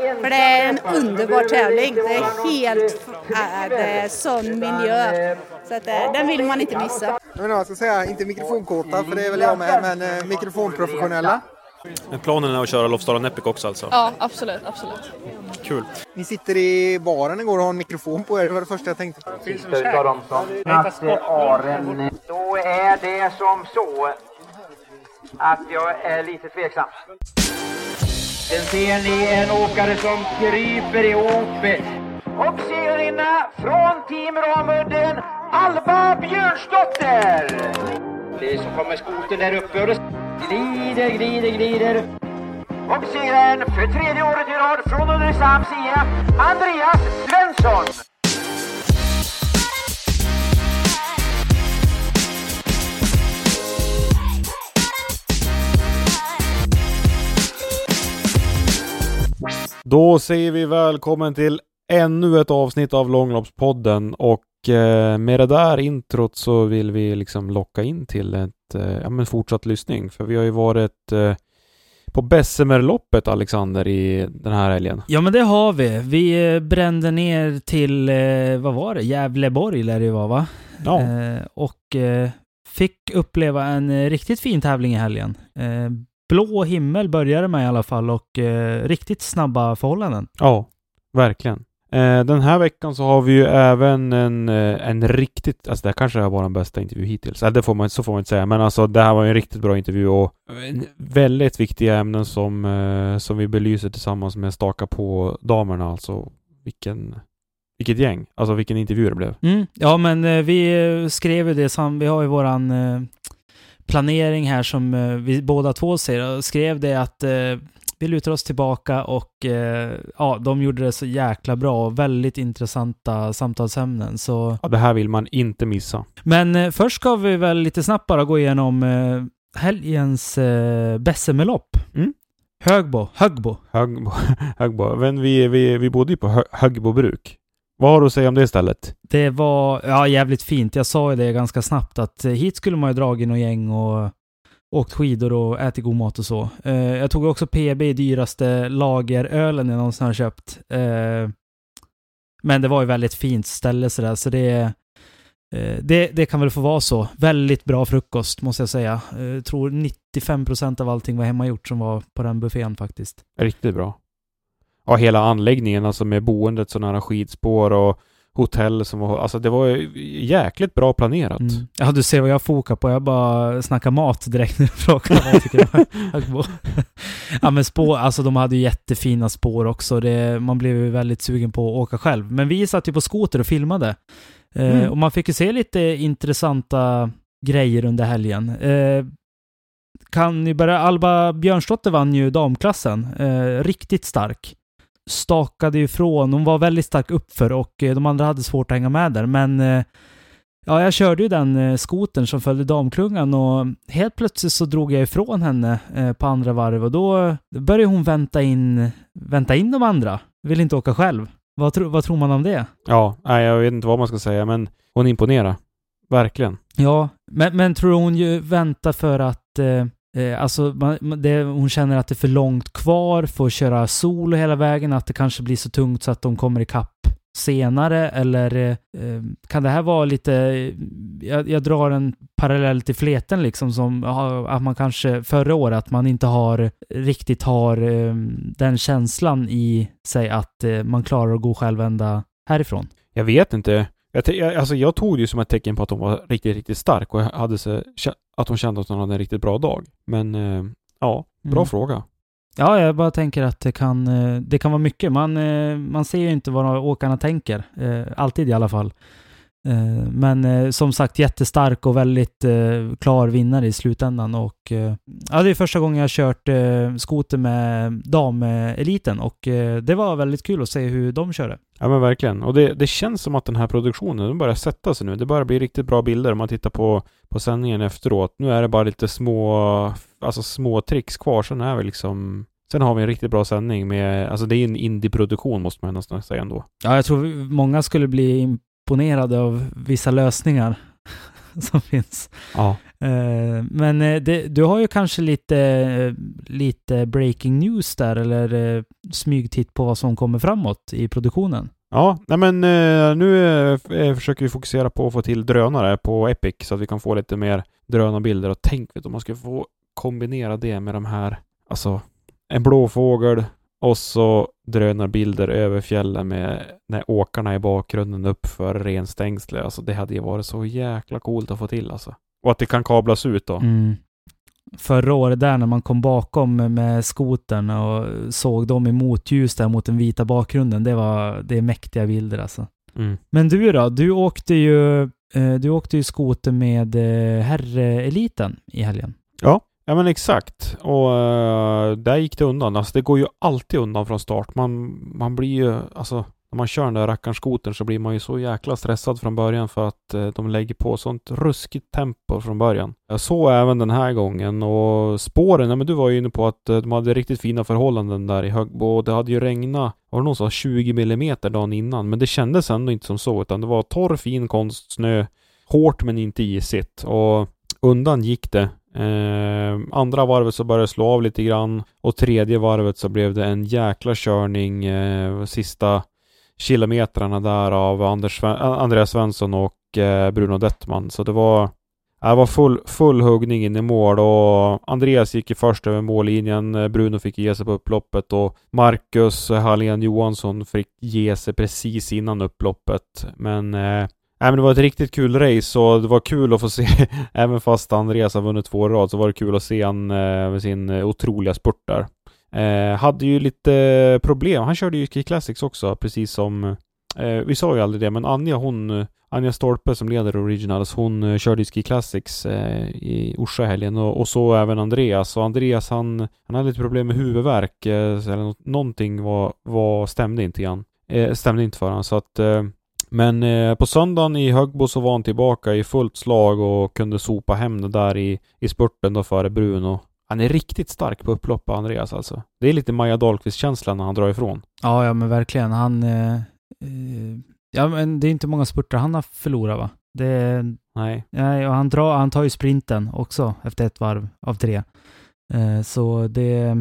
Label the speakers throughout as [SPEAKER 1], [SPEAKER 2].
[SPEAKER 1] För det är en underbar tävling. Det är helt äh, det är sån miljö. Så att, äh, den vill man inte missa.
[SPEAKER 2] Jag, menar, jag ska säga, inte mikrofonkåta, för det är väl jag med, men eh, mikrofonprofessionella.
[SPEAKER 3] Men planen är att köra Lofsdalen Epic också alltså?
[SPEAKER 4] Ja, absolut, absolut.
[SPEAKER 3] Kul.
[SPEAKER 2] Ni sitter i baren igår och har en mikrofon på er, det var det första jag tänkte.
[SPEAKER 5] utav dem som aren. Då är det som så att jag är lite tveksam. Sen ser ni en åkare som kryper i åpet. Och segerinna från Team Ramudden, Alba Björnsdotter. Det så kommer skoten där uppe och det glider, glider, glider. Och segraren för tredje året i rad från Ulricehamns sida, Andreas Svensson.
[SPEAKER 6] Då säger vi välkommen till ännu ett avsnitt av Långloppspodden och eh, med det där introt så vill vi liksom locka in till ett eh, ja, men fortsatt lyssning. För vi har ju varit eh, på Bessemerloppet Alexander i den här helgen.
[SPEAKER 7] Ja men det har vi. Vi brände ner till, vad var det, Gävleborg lär det ju vara va?
[SPEAKER 6] Ja.
[SPEAKER 7] Och fick uppleva en riktigt fin tävling i helgen. Eh, blå himmel började med i alla fall och eh, riktigt snabba förhållanden.
[SPEAKER 6] Ja, verkligen. Eh, den här veckan så har vi ju även en, eh, en riktigt, alltså det här kanske är vår bästa intervju hittills. Äh, det får man, så får man inte säga, men alltså det här var ju en riktigt bra intervju och väldigt viktiga ämnen som, eh, som vi belyser tillsammans med Staka på damerna. Alltså vilken, vilket gäng, alltså vilken intervju det blev.
[SPEAKER 7] Mm. Ja men eh, vi eh, skrev ju det, sam- vi har ju våran eh, planering här som eh, vi båda två ser och skrev det att eh, vi lutar oss tillbaka och eh, ja, de gjorde det så jäkla bra och väldigt intressanta samtalsämnen. Så...
[SPEAKER 6] Ja, det här vill man inte missa.
[SPEAKER 7] Men eh, först ska vi väl lite snabbt bara gå igenom eh, helgens eh, Bessemerlopp.
[SPEAKER 6] Mm.
[SPEAKER 7] Högbo, Högbo.
[SPEAKER 6] Högbo, Högbo. Men vi, vi, vi bodde ju på Hö- Högbo bruk. Vad har du att säga om det stället?
[SPEAKER 7] Det var ja, jävligt fint. Jag sa ju det ganska snabbt att eh, hit skulle man ju dragit något gäng och åkt skidor och ätit god mat och så. Eh, jag tog också PB dyraste lagerölen jag någonsin har köpt. Eh, men det var ju väldigt fint ställe sådär, så det, eh, det, det kan väl få vara så. Väldigt bra frukost måste jag säga. Eh, Jag tror 95% av allting var hemmagjort som var på den buffén faktiskt.
[SPEAKER 6] Riktigt bra. Ja, hela anläggningen alltså med boendet så nära skidspår och hotell som var... Alltså det var ju jäkligt bra planerat.
[SPEAKER 7] Mm. Ja, du ser vad jag fokar på. Jag bara snackar mat direkt när du frågar vad jag tycker. Ja, men spår, alltså de hade ju jättefina spår också. Det, man blev ju väldigt sugen på att åka själv. Men vi satt ju på skoter och filmade. Eh,
[SPEAKER 6] Mm.
[SPEAKER 7] och man fick ju se lite intressanta grejer under helgen. Eh, kan ju börja, Alba Björnsdotter vann ju damklassen. Eh, riktigt stark. Stakade ifrån. Hon var väldigt stark uppför och eh, de andra hade svårt att hänga med där. Men eh, ja, jag körde ju den eh, skotern som följde damklungan och helt plötsligt så drog jag ifrån henne på andra varv och då började hon vänta in, vänta in de andra. Vill inte åka själv. Vad, tro, vad tror man om det?
[SPEAKER 6] Ja, nej, jag vet inte vad man ska säga, men hon imponerar. Verkligen.
[SPEAKER 7] Ja, men, men tror hon ju vänta för att eh, Eh, alltså, man, det, hon känner att det är för långt kvar för att köra solo hela vägen, att det kanske blir så tungt så att de kommer ikapp senare, eller eh, eh kan det här vara lite, eh, jag, jag drar en parallell till fleten liksom, som att man kanske förra året, att man inte har riktigt har eh, den känslan i sig att eh, man klarar att gå själv ända härifrån.
[SPEAKER 6] Jag vet inte. Jag, alltså jag tog det ju som ett tecken på att hon var riktigt, riktigt stark och hade så, att hon kände att hon hade en riktigt bra dag. Men eh, ja, bra
[SPEAKER 7] Mm.
[SPEAKER 6] fråga.
[SPEAKER 7] Ja, jag bara tänker att det kan, eh, det kan vara mycket. Man, eh, man ser ju inte vad åkarna tänker. Alltid i alla fall. Eh, Men eh, som sagt jättestark och väldigt eh, klar vinnare i slutändan. Och, ja, det är första gången jag har kört skoter med dameliten och det var väldigt kul att se hur de körde.
[SPEAKER 6] Ja men verkligen. Och det, det känns som att den här produktionen, den börjar sätta sig nu. Det börjar bli riktigt bra bilder om man tittar på, på sändningen efteråt. Nu är det bara lite små, alltså små tricks kvar. Sen är vi liksom Sen har vi en riktigt bra sändning med, alltså det är en indieproduktion måste man nästan säga ändå.
[SPEAKER 7] Ja, jag tror många skulle bli imponerade av vissa lösningar som finns.
[SPEAKER 6] Ja.
[SPEAKER 7] Eh, Men eh, det, du har ju kanske lite, eh, lite breaking news där, eller smygtitt på vad som kommer framåt i produktionen.
[SPEAKER 6] Ja, nej men nu försöker vi fokusera på att få till drönare på Epic så att vi kan få lite mer drönarbilder och tänk vet om man ska få kombinera det med de här, alltså en blå fågel och så drönarbilder över fjällen med när åkarna i bakgrunden uppför renstängsle. Alltså det hade ju varit så jäkla coolt att få till alltså. Och att det kan kablas ut då.
[SPEAKER 7] Mm. Förra året där när man kom bakom med skotern och såg dem i motljus där mot den vita bakgrunden, det var det är mäktiga bilder alltså.
[SPEAKER 6] Mm.
[SPEAKER 7] Men du då? Du åkte ju, eh, du åkte ju skoter med eh, herreliten i helgen.
[SPEAKER 6] Ja, ja men exakt. Och uh, där gick det undan. Alltså det går ju alltid undan från start. Man, man blir ju, alltså när man kör den där rackarns skotern så blir man ju så jäkla stressad från början för att uh, de lägger på sånt ruskigt tempo från början. Jag såg även den här gången och spåren, ja men du var ju inne på att uh, de hade riktigt fina förhållanden där i Högbo och det hade ju regnat, var det någon som sa 20 millimeter dagen innan, men det kändes ändå inte som så utan det var torr fin konstsnö, hårt men inte isigt och undan gick det. Eh, andra varvet så började det slå av lite grann och tredje varvet så blev det en jäkla körning eh, sista kilometrarna där av Anders, Sven- Andreas Svensson och eh, Bruno Dettman. Så det var, det var full, full huggning in i mål och Andreas gick ju först över mållinjen. Bruno fick ge sig på upploppet och Marcus Hallén Johansson fick ge sig precis innan upploppet. Men eh, Nej men det var ett riktigt kul race och det var kul att få se, även fast Andreas har vunnit två i rad, så var det kul att se han eh, med sin eh, otroliga spurt där. Eh, hade ju lite problem. Han körde ju Ski Classics också, precis som... Eh, vi sa ju aldrig det, men Anja hon... Anja Stolpe som leder Originals, hon eh, körde ju Ski Classics eh, i Orsa i helgen och, och så även Andreas. Och Andreas han, han hade lite problem med huvudvärk, eh, eller någonting var, var, stämde inte igen. Eh, stämde inte för honom så att... Eh, men eh, på söndagen i Högbo så var han tillbaka i fullt slag och kunde sopa hem det där i, i spurten då före Bruno. Han är riktigt stark på upplopp, Andreas alltså. Det är lite Maja Dahlqvist-känslan när han drar ifrån.
[SPEAKER 7] Ja, ja men verkligen. Han... Eh, eh, ja, men det är inte många spurter han har förlorat va? Det,
[SPEAKER 6] Nej.
[SPEAKER 7] nej, och han, drar, han tar ju sprinten också efter ett varv av tre. Eh, så det...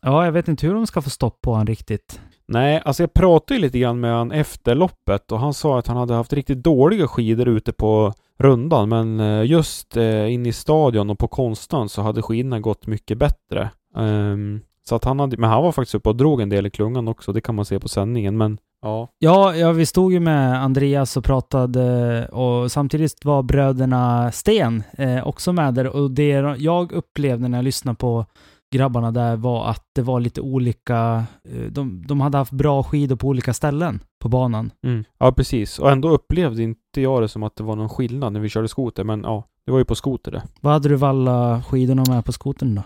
[SPEAKER 7] Ja, jag vet inte hur de ska få stopp på han riktigt.
[SPEAKER 6] Nej, alltså jag pratade ju lite grann med han efter loppet och han sa att han hade haft riktigt dåliga skidor ute på rundan men eh, just eh, inne in i stadion och på konstan så hade skidorna gått mycket bättre. Um, så att han hade, men han var faktiskt uppe och drog en del i klungan också, det kan man se på sändningen men ja.
[SPEAKER 7] Ja, ja, vi stod ju med Andreas och pratade och samtidigt var bröderna Sten eh, också med där och det jag upplevde när jag lyssnade på grabbarna där var att det var lite olika, eh, de, de hade haft bra skidor på olika ställen på banan.
[SPEAKER 6] Mm. Ja, precis. Och ändå upplevde inte jag det som att det var någon skillnad när vi körde skoter, men ja, det var ju på skoter det.
[SPEAKER 7] Vad hade du valla skidorna med på skotern då?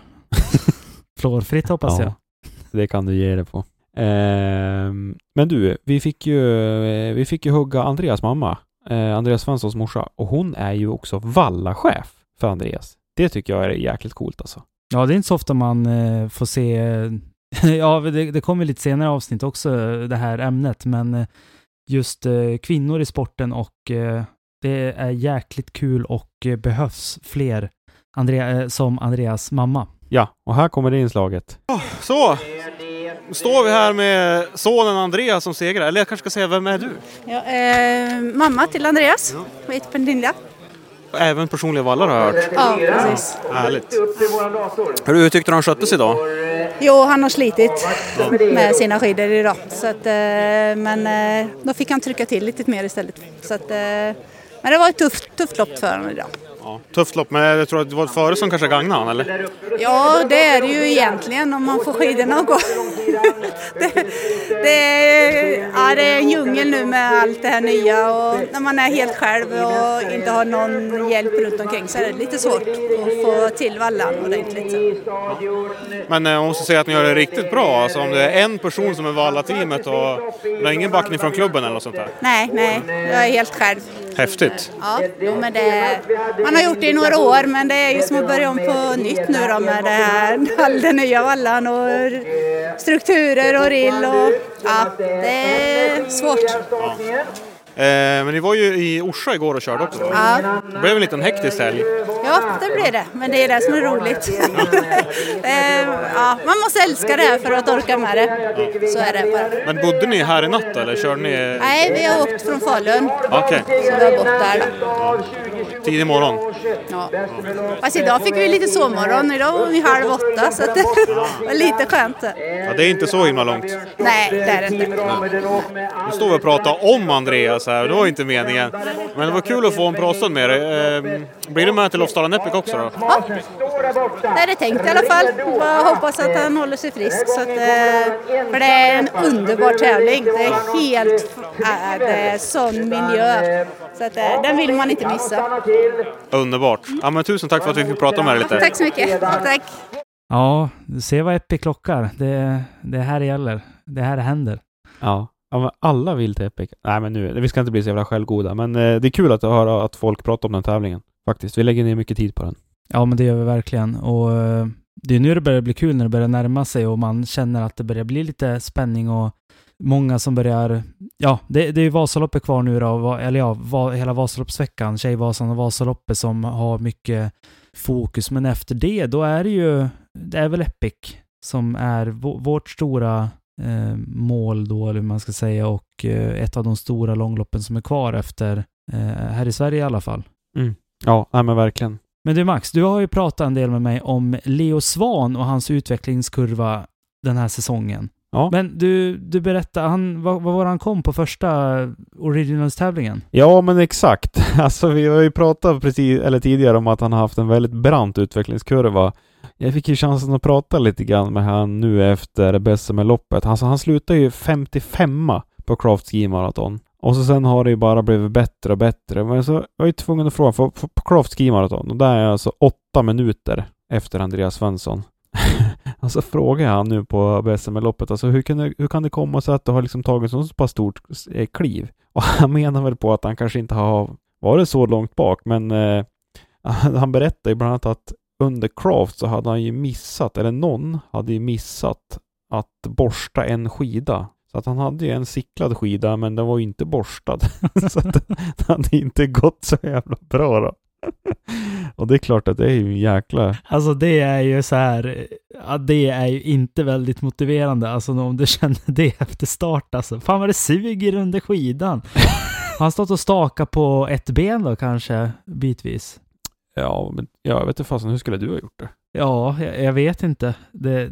[SPEAKER 7] Flårfritt hoppas jag.
[SPEAKER 6] det kan du ge det på. Ehm, men du, vi fick ju, eh, vi fick ju hugga Andreas mamma, eh, Andreas Svenssons morsa, och hon är ju också vallachef för Andreas. Det tycker jag är jäkligt coolt alltså.
[SPEAKER 7] Ja, det är inte så ofta man eh, får se, ja det, det kommer lite senare avsnitt också, eh, det här ämnet, men eh, just eh, kvinnor i sporten och eh, det är jäkligt kul och eh, behövs fler Andrea, eh, som Andreas mamma.
[SPEAKER 6] Ja, och här kommer det inslaget.
[SPEAKER 3] Så! Står vi här med sonen Andreas som segrar. Eller jag kanske ska säga, vem är du?
[SPEAKER 1] Ja, eh, mamma till Andreas och heter Pernilla.
[SPEAKER 3] Även personliga vallar har jag hört.
[SPEAKER 1] Ja, precis.
[SPEAKER 3] Härligt. Hur tyckte du han skötte sig idag?
[SPEAKER 1] Jo, han har slitit med sina skidor idag. Så att, eh, men eh, då fick han trycka till lite mer istället. Så att, eh, men det var ett tufft, tufft lopp för honom idag.
[SPEAKER 3] Ja, tufft lopp, men jag tror att det var före som kanske gagnade han, eller?
[SPEAKER 1] Ja, det är det ju egentligen om man får skidorna att gå. det, det, är, ja, det är en djungel nu med allt det här nya och när man är helt själv och inte har någon hjälp runt omkring så är det lite svårt att få till vallan ordentligt.
[SPEAKER 3] Men eh, jag måste säga att ni gör det riktigt bra. Alltså om det är en person som är valla-teamet och det är ingen backning från klubben eller något sånt där.
[SPEAKER 1] Nej, nej, jag är helt själv.
[SPEAKER 3] Häftigt.
[SPEAKER 1] Ja, jo, men det, man har gjort det i några år men det är ju som att börja om på nytt nu då med det här, all den nya vallan och strukturer och rill och ja, det är svårt.
[SPEAKER 3] Ja. Eh, men ni var ju i Orsa igår och körde också.
[SPEAKER 1] Ja.
[SPEAKER 3] Det blev en liten hektisk helg.
[SPEAKER 1] Ja, det blir det. Men det är det som är roligt. eh, ja, man måste älska det här för att orka med det. Så är det bara.
[SPEAKER 3] Men bodde ni här i natt eller körde ni?
[SPEAKER 1] Nej, vi har åkt från Falun.
[SPEAKER 3] Okej.
[SPEAKER 1] Så vi har bott där då.
[SPEAKER 3] Tidig morgon.
[SPEAKER 1] Ja. Fast idag fick vi lite sovmorgon. Idag var vi halv åtta så det var lite skönt.
[SPEAKER 3] Ja, det är inte så himla långt.
[SPEAKER 1] Nej, det är det inte.
[SPEAKER 3] Nu står vi och pratar om Andreas här, det var inte meningen. Men det var kul att få en pratstund med dig. Eh, Blir du med till Lofsdalen Epic också då?
[SPEAKER 1] Ja, det är det tänkt i alla fall. Bara hoppas att han håller sig frisk. Så att, eh, för det är en underbar tävling. Det är helt äh, det är sån miljö. Så att, eh, den vill man inte missa.
[SPEAKER 3] Underbart. Ja, men tusen tack för att vi fick prata med dig lite.
[SPEAKER 1] Tack så mycket. Tack.
[SPEAKER 7] Ja, du ser vad Epic klockar. Det, det här gäller. Det här händer.
[SPEAKER 6] Ja ja men alla vill till Epic. Nej, men nu, vi ska inte bli så jävla självgoda, men eh, det är kul att höra att folk pratar om den tävlingen. Faktiskt. Vi lägger ner mycket tid på den.
[SPEAKER 7] Ja, men det gör vi verkligen. Och eh, det är nu det börjar bli kul när det börjar närma sig och man känner att det börjar bli lite spänning och många som börjar... Ja, det, det är ju Vasaloppet kvar nu då, eller ja, va, hela Vasaloppsveckan, Tjejvasan och Vasaloppet som har mycket fokus. Men efter det, då är det ju, det är väl Epic som är vårt stora eh, mål då, eller hur man ska säga, och eh, ett av de stora långloppen som är kvar efter, eh, här i Sverige i alla fall.
[SPEAKER 6] Mm. Ja, nej, men verkligen.
[SPEAKER 7] Men du Max, du har ju pratat en del med mig om Leo Svan och hans utvecklingskurva den här säsongen.
[SPEAKER 6] Ja.
[SPEAKER 7] Men du, du berättade, han, vad, vad var han kom på första Originals-tävlingen?
[SPEAKER 6] Ja, men exakt. Alltså, vi har ju pratat precis, eller tidigare om att han har haft en väldigt brant utvecklingskurva. Jag fick ju chansen att prata lite grann med han nu efter BSM-loppet. Alltså, han slutade ju 55 på Craft Ski Marathon. Och så sen har det ju bara blivit bättre och bättre. Men så var jag ju tvungen att fråga, för, för på Craft Ski Marathon, och där är jag alltså åtta minuter efter Andreas Svensson. Alltså frågar jag han nu på BSM-loppet, alltså hur kan, det, hur kan det komma sig att du har liksom tagit så pass stort eh, kliv? Och han menar väl på att han kanske inte har varit så långt bak, men eh, han berättar ju bland annat att under Craft så hade han ju missat, eller någon hade ju missat att borsta en skida. Så att han hade ju en cyklad skida, men den var ju inte borstad. så att det hade inte gått så jävla bra då. Och det är klart att det är ju jäkla...
[SPEAKER 7] Alltså det är ju så här, ja, det är ju inte väldigt motiverande, alltså om du känner det efter start alltså. Fan vad det suger under skidan. Har han stått och stakat på ett ben då kanske, bitvis?
[SPEAKER 6] Ja, men jag vet inte fasen, hur skulle du ha gjort det?
[SPEAKER 7] Ja, jag, jag vet inte. Det,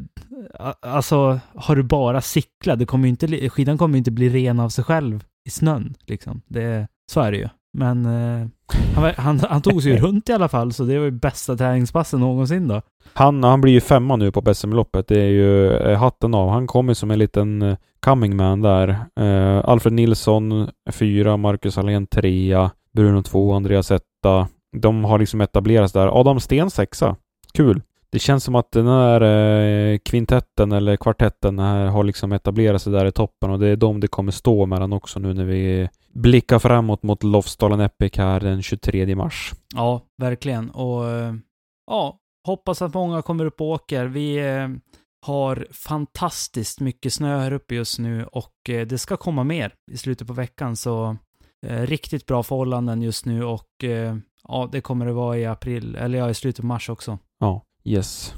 [SPEAKER 7] alltså, har du bara cyklat, det kommer inte, skidan kommer ju inte bli ren av sig själv i snön. Liksom. Det, så är det ju. Men eh, han, han, han tog sig ju runt i alla fall, så det var ju bästa träningspassen någonsin då.
[SPEAKER 6] Han, han blir ju femma nu på BSM-loppet. Det är ju eh, hatten av. Han kommer som en liten eh, coming man där. Eh, Alfred Nilsson fyra, Marcus Alén trea, Bruno två, Andreas etta. De har liksom etablerats där. Adam Sten sexa. Kul. Det känns som att den här eh, kvintetten eller kvartetten här har liksom etablerat sig där i toppen och det är de det kommer stå mellan också nu när vi blickar framåt mot Lofsdalen Epic här den 23 mars.
[SPEAKER 7] Ja, verkligen. Och eh, ja, hoppas att många kommer upp och åker. Vi eh, har fantastiskt mycket snö här uppe just nu och eh, det ska komma mer i slutet på veckan. Så eh, riktigt bra förhållanden just nu och eh, Ja, det kommer det vara i april, eller ja, i slutet av mars också.
[SPEAKER 6] Ja, yes.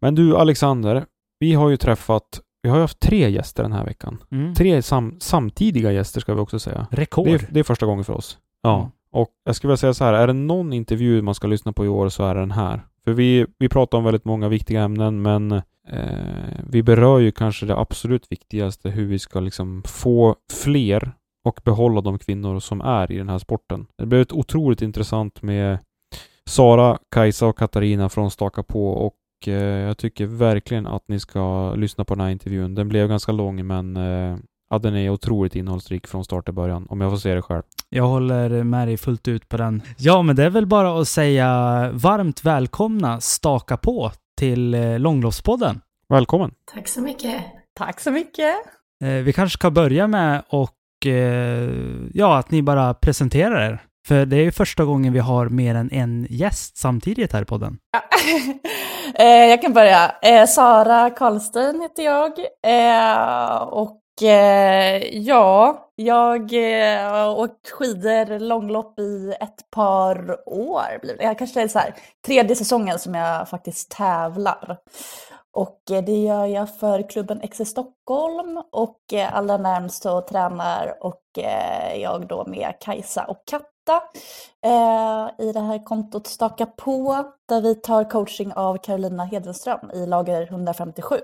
[SPEAKER 6] Men du Alexander, vi har ju träffat, vi har ju haft tre gäster den här veckan.
[SPEAKER 7] Mm.
[SPEAKER 6] Tre sam, samtidiga gäster ska vi också säga.
[SPEAKER 7] Rekord.
[SPEAKER 6] Det är, det är första gången för oss. Ja.
[SPEAKER 7] Mm.
[SPEAKER 6] Och jag skulle vilja säga så här, är det någon intervju man ska lyssna på i år så är det den här. För vi, vi pratar om väldigt många viktiga ämnen men eh, vi berör ju kanske det absolut viktigaste, hur vi ska liksom få fler och behålla de kvinnor som är i den här sporten. Det blev ett otroligt intressant med Sara, Kajsa och Katarina från Staka på och eh, jag tycker verkligen att ni ska lyssna på den här intervjun. Den blev ganska lång men eh, ja, den är otroligt innehållsrik från start till början, om jag får säga det själv.
[SPEAKER 7] Jag håller med dig fullt ut på den. Ja, men det är väl bara att säga varmt välkomna Staka på till eh, Långloppspodden.
[SPEAKER 6] Välkommen!
[SPEAKER 4] Tack så mycket. Tack så mycket.
[SPEAKER 7] Eh, vi kanske ska börja med och eh, Eh, ja, att ni bara presenterar er. För det är ju första gången vi har mer än en gäst samtidigt här i podden.
[SPEAKER 4] Eh, jag kan börja. Eh, Sara Karlstein heter jag. Eh, och eh, ja, jag eh, har åkt skidor långlopp i ett par år. Jag kanske är så här, tredje säsongen som jag faktiskt tävlar. Och eh, det gör jag för klubben XC Stockholm och eh, allra närmst så tränar och eh, jag då med Kajsa och Katta i det här kontot Staka på där vi tar coaching av Carolina Hedenström i lager 157.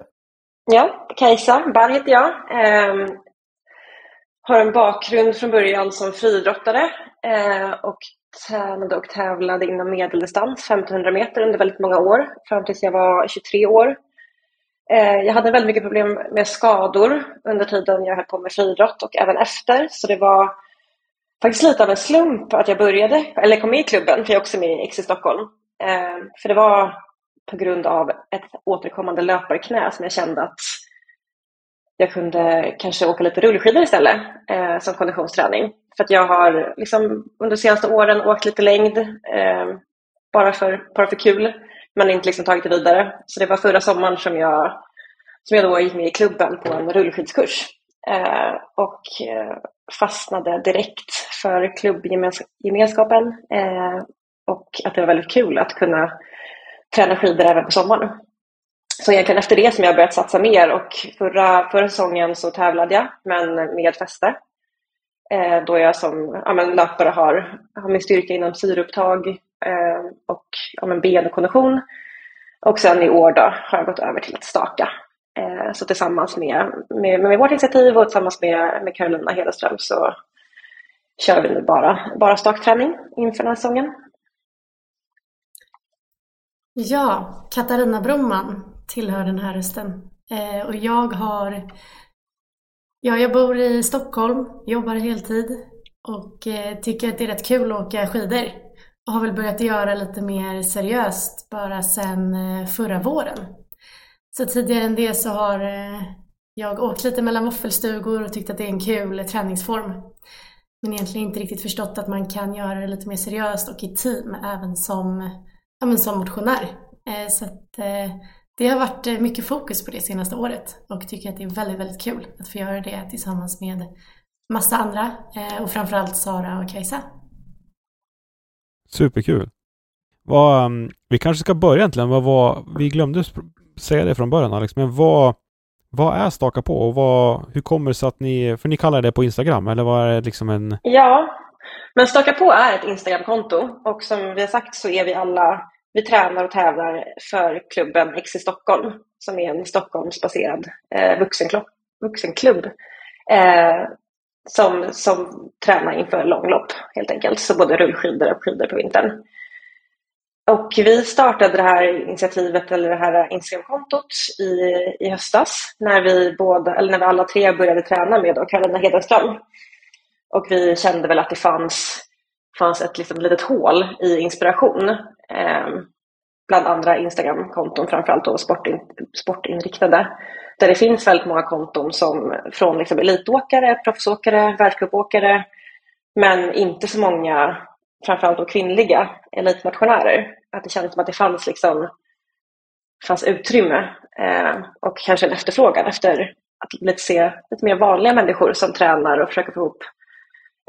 [SPEAKER 8] Ja, Kajsa Barr heter jag. Eh, har en bakgrund från början som friidrottare eh, och tränade och tävlade inom medeldistans, 1500 meter under väldigt många år, fram tills jag var 23 år. Eh, jag hade väldigt mycket problem med skador under tiden jag höll på med friidrott och även efter, så det var faktiskt lite av en slump att jag började, eller kom med i klubben, för jag är också med i XC Stockholm. Eh, för det var på grund av ett återkommande löparknä som jag kände att jag kunde kanske åka lite rullskidor istället eh, som konditionsträning. För att jag har liksom under de senaste åren åkt lite längd eh, bara, för, bara för kul men inte liksom tagit det vidare. Så det var förra sommaren som jag, som jag då gick med i klubben på en rullskidskurs eh, och eh, fastnade direkt för klubbgemenskapen eh, och att det var väldigt kul att kunna träna skidor även på sommaren. Så egentligen efter det som jag börjat satsa mer och förra, förra säsongen så tävlade jag men med fäste. Eh, då jag som ja, men löpare har, har min styrka inom syreupptag Eh, och ja, men ben och kondition. Och sen i år då har jag gått över till att staka. Eh, så tillsammans med, med, med vårt initiativ och tillsammans med, med Carolina Hedeström så kör vi nu bara, bara stakträning inför den här säsongen.
[SPEAKER 4] Ja, Katarina Bromman tillhör den här rösten. Eh, och jag har... Ja, jag bor i Stockholm, jobbar heltid och eh, tycker att det är rätt kul att åka skidor. Och har väl börjat göra lite mer seriöst bara sedan eh, förra våren. Så tidigare än det så har eh, jag åkt lite mellan våffelstugor och tyckt att det är en kul träningsform. Men egentligen inte riktigt förstått att man kan göra det lite mer seriöst och i team även som, ja, men som motionär. Eh, så att, det har varit mycket fokus på det senaste året och tycker att det är väldigt, väldigt kul att få göra det tillsammans med massa andra och framförallt Sara och Kajsa.
[SPEAKER 6] Superkul! Vad, um, vi kanske ska börja egentligen. Vad var, vi glömde säga det från början Alex, men vad, vad är Staka på och vad, hur kommer det sig att ni, för ni kallar det på Instagram, eller vad är det liksom en...
[SPEAKER 8] Ja, men Staka på är ett Instagramkonto och som vi har sagt så är vi alla, vi tränar och tävlar för klubben XC Stockholm som är en Stockholmsbaserad eh, vuxenklubb, vuxenklubb eh, som, som tränar inför långlopp helt enkelt, så både rullskidor och skidor på vintern. Och vi startade det här initiativet, eller det här Instagramkontot i, i höstas när vi, båda, eller när vi alla tre började träna med Karolina Hedenström. Och vi kände väl att det fanns, fanns ett liksom, litet hål i inspiration eh, bland andra Instagramkonton, framförallt då sportin, sportinriktade. Där det finns väldigt många konton som, från liksom elitåkare, proffsåkare, världscupåkare men inte så många framförallt då kvinnliga elitmotionärer. Att det kändes som att det fanns, liksom, fanns utrymme eh, och kanske en efterfrågan efter att lite se lite mer vanliga människor som tränar och försöker få ihop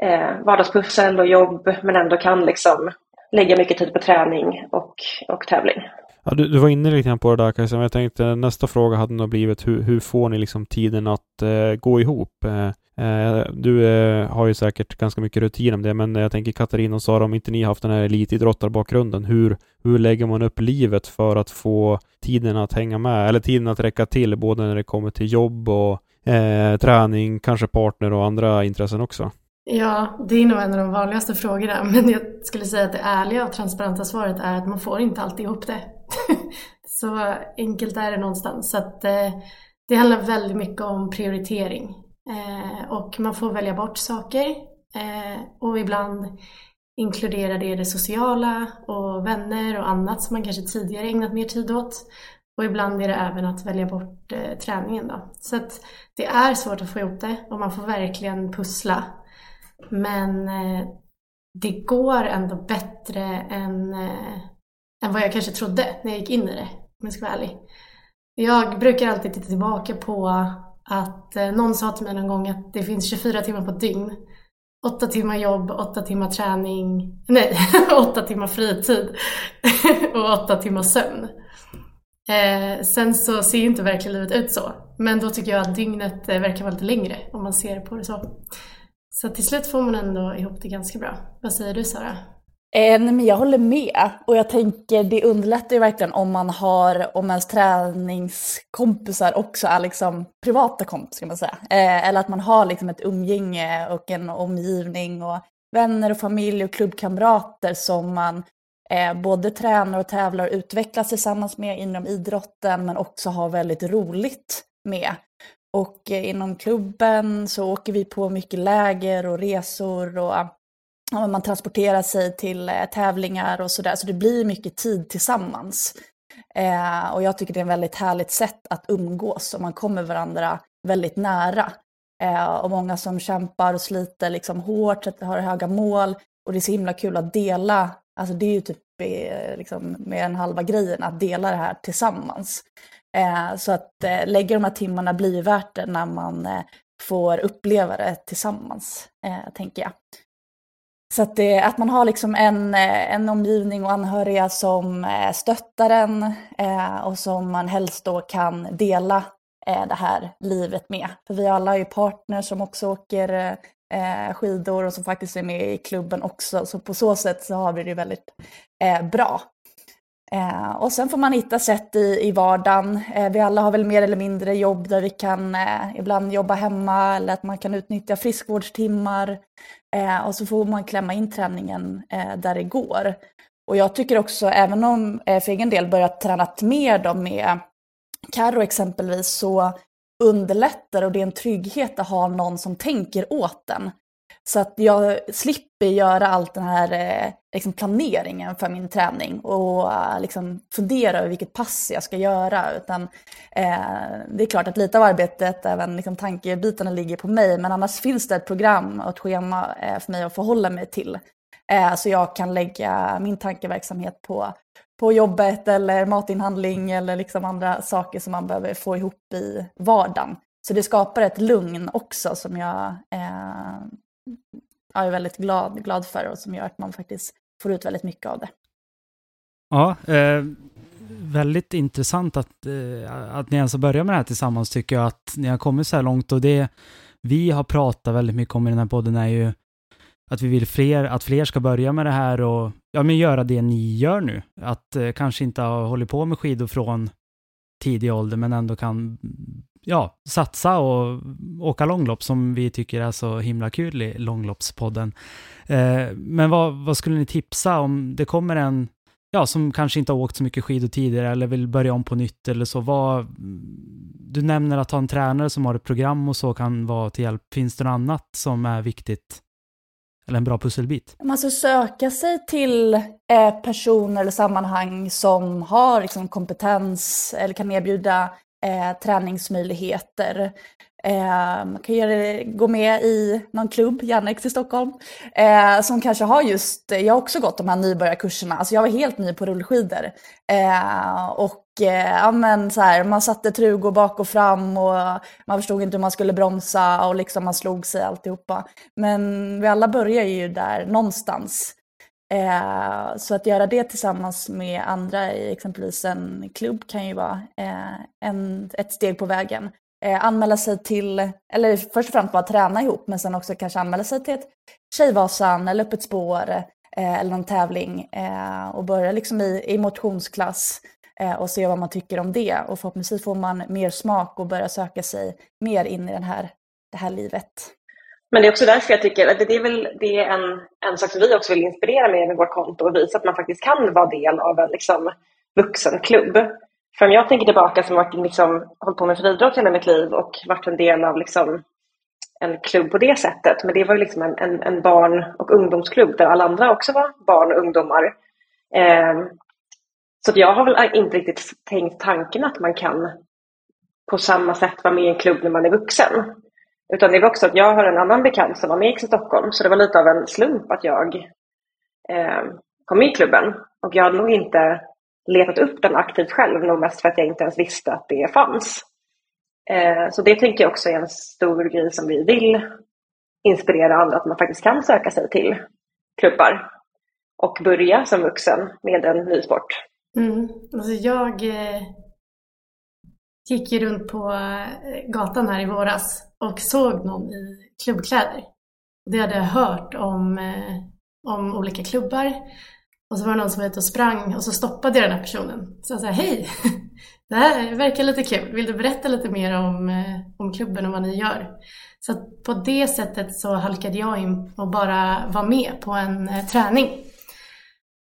[SPEAKER 8] eh, vardagspussel och jobb men ändå kan liksom lägga mycket tid på träning och, och tävling.
[SPEAKER 6] Ja, du, du var inne lite grann på det där Kajsa, men jag tänkte nästa fråga hade nog blivit hur, hur får ni liksom tiden att eh, gå ihop? Eh, eh du eh, har ju säkert ganska mycket rutin om det, men jag tänker Katarina och Sara, om inte ni haft den här elitidrottarbakgrunden, hur, hur lägger man upp livet för att få tiden att hänga med, eller tiden att räcka till, både när det kommer till jobb och eh, träning, kanske partner och andra intressen också?
[SPEAKER 4] Ja, det är nog en av de vanligaste frågorna. Men jag skulle säga att det ärliga och transparenta svaret är att man får inte alltid ihop det. så enkelt är det någonstans. Så att, eh, det handlar väldigt mycket om prioritering. Eh, och man får välja bort saker. Eh, och ibland inkluderar det det sociala och vänner och annat som man kanske tidigare ägnat mer tid åt. Och ibland är det även att välja bort eh, träningen då. Så att det är svårt att få ihop det och man får verkligen pussla. Men eh, det går ändå bättre än, eh, än vad jag kanske trodde när jag gick in i det, om jag ska vara ärlig. Jag brukar alltid titta tillbaka på att eh, någon sa till mig någon gång att det finns 24 timmar på ett dygn. 8 timmar jobb, 8 timmar träning, nej, 8 timmar fritid och 8 timmar sömn. Eh, sen så ser ju inte verkligen livet ut så. Men då tycker jag att dygnet eh, verkar vara lite längre om man ser på det så. Så till slut får man ändå ihop det ganska bra. Vad säger du Sara?
[SPEAKER 9] Eh, nej, men jag håller med. Och jag tänker det underlättar ju verkligen om man har, om ens träningskompisar också är liksom privata kompisar kan man säga. Eh, eller att man har liksom ett umgänge och en omgivning och vänner och familj och klubbkamrater som man eh, både tränar och tävlar och utvecklas tillsammans med inom idrotten men också har väldigt roligt med. Och eh, inom klubben så åker vi på mycket läger och resor och ja, man transporterar sig till eh, tävlingar och sådär. Så det blir mycket tid tillsammans. Eh, och jag tycker det är ett väldigt härligt sätt att umgås och man kommer varandra väldigt nära. Eh, och många som kämpar och sliter liksom hårt, har höga mål och det är så himla kul att dela. Alltså det är ju typ eh, liksom mer än halva grejen, att dela det här tillsammans. Eh, så att eh, lägga de här timmarna blir värt det när man eh, får uppleva det tillsammans, tänker jag. Så att, det, att man har liksom en, eh, en omgivning och anhöriga som eh, stöttar en eh, och som man helst då kan dela det här livet med. För vi alla har ju partners som också åker skidor och som faktiskt är med i klubben också. Så på så sätt så har vi det väldigt bra. Eh, och sen får man hitta sätt i, i vardagen. Eh, vi alla har väl mer eller mindre jobb där vi kan eh, ibland jobba hemma eller att man kan utnyttja friskvårdstimmar. Eh, och så får man klämma in träningen eh, där det går. Och jag tycker också, även om eh, för egen del börjat träna mer då med Karo exempelvis, så underlättar och det är en trygghet att ha någon som tänker åt den. Så att jag slipper göra all den här eh, liksom planeringen för min träning och eh, liksom fundera över vilket pass jag ska göra. Utan, eh, det är klart att lite av arbetet, även liksom tankebitarna ligger på mig, men annars finns det ett program och ett schema eh, för mig att förhålla mig till. Eh, så jag kan lägga min tankeverksamhet på, på jobbet eller matinhandling eller liksom andra saker som man behöver få ihop i vardagen. Så det skapar ett lugn också som jag eh, jag är väldigt glad, glad för och som gör att man faktiskt får ut väldigt mycket av det.
[SPEAKER 7] Ja, eh, väldigt intressant att, eh, att ni ens har börjat med det här tillsammans tycker jag att ni har kommit så här långt och det vi har pratat väldigt mycket om i den här podden är ju att vi vill fler, att fler ska börja med det här och ja, men göra det ni gör nu. Att eh, kanske inte ha hållit på med skidor från tidig ålder men ändå kan ja, satsa och åka långlopp som vi tycker är så himla kul i långloppspodden. Eh, men vad, vad, skulle ni tipsa om det kommer en, ja, som kanske inte har åkt så mycket skidor tidigare eller vill börja om på nytt eller så, vad, du nämner att ha en tränare som har ett program och så kan vara till hjälp. Finns det något annat som är viktigt? Eller en bra pusselbit?
[SPEAKER 9] Man ska söka sig till eh, personer eller sammanhang som har liksom, kompetens eller kan erbjuda eh, träningsmöjligheter. Eh, man kan göra, gå med i någon klubb, Jannex i Stockholm, eh, som kanske har just, jag har också gått de här nybörjarkurserna, alltså jag var helt ny på rullskidor. Eh, och eh, ja, men så här, man satte trugor bak och fram och man förstod inte hur man skulle bromsa och liksom man slog sig alltihopa. Men vi alla börjar ju där någonstans. Eh, så att göra det tillsammans med andra i exempelvis en klubb kan ju vara eh, en, ett steg på vägen. Eh, anmäla sig till, eller först och främst bara träna ihop, men sen också kanske anmäla sig till ett Tjejvasan eller Öppet spår eh, eller någon tävling eh, och börja liksom i, i motionsklass eh, och se vad man tycker om det. Och förhoppningsvis får man mer smak och börja söka sig mer in i den här, det här livet.
[SPEAKER 8] Men det är också därför jag tycker att det är, väl, det är en, en sak som vi också vill inspirera med med vårt konto och visa att man faktiskt kan vara del av en liksom, vuxenklubb. För om jag tänker tillbaka som har liksom, hållit på med friidrott hela mitt liv och varit en del av liksom, en klubb på det sättet. Men det var ju liksom en, en, en, barn och ungdomsklubb där alla andra också var barn och ungdomar. Eh, så jag har väl inte riktigt tänkt tanken att man kan på samma sätt vara med i en klubb när man är vuxen. Utan det var också att jag har en annan bekant som var med i Stockholm, så det var lite av en slump att jag eh, kom med i klubben. Och jag hade nog inte letat upp den aktivt själv, nog mest för att jag inte ens visste att det fanns. Eh, så det tänker jag också är en stor grej som vi vill inspirera andra, att man faktiskt kan söka sig till klubbar och börja som vuxen med en ny sport.
[SPEAKER 4] Mm. Alltså jag eh, gick ju runt på eh, gatan här i våras och såg någon i klubbkläder. Det hade jag hört om, eh, om olika klubbar. Och så var det någon som var ute och sprang och så stoppade jag den här personen. Så jag sa hej, det här verkar lite kul. Vill du berätta lite mer om, eh, om klubben och vad ni gör? Så på det sättet så halkade jag in och bara var med på en träning.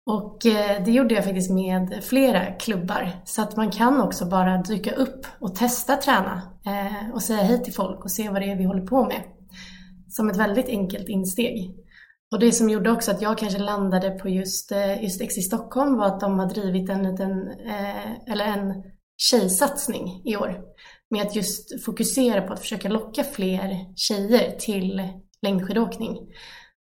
[SPEAKER 4] Och eh, det gjorde jag faktiskt med flera klubbar. Så att man kan också bara dyka upp och testa träna eh, och säga hej till folk och se vad det är vi håller på med. Som ett väldigt enkelt insteg. Och det som gjorde också att jag kanske landade på just, eh, just X i Stockholm var att de har drivit en liten, eller en tjejsatsning i år. Med att just fokusera på att försöka locka fler tjejer till längdskidåkning.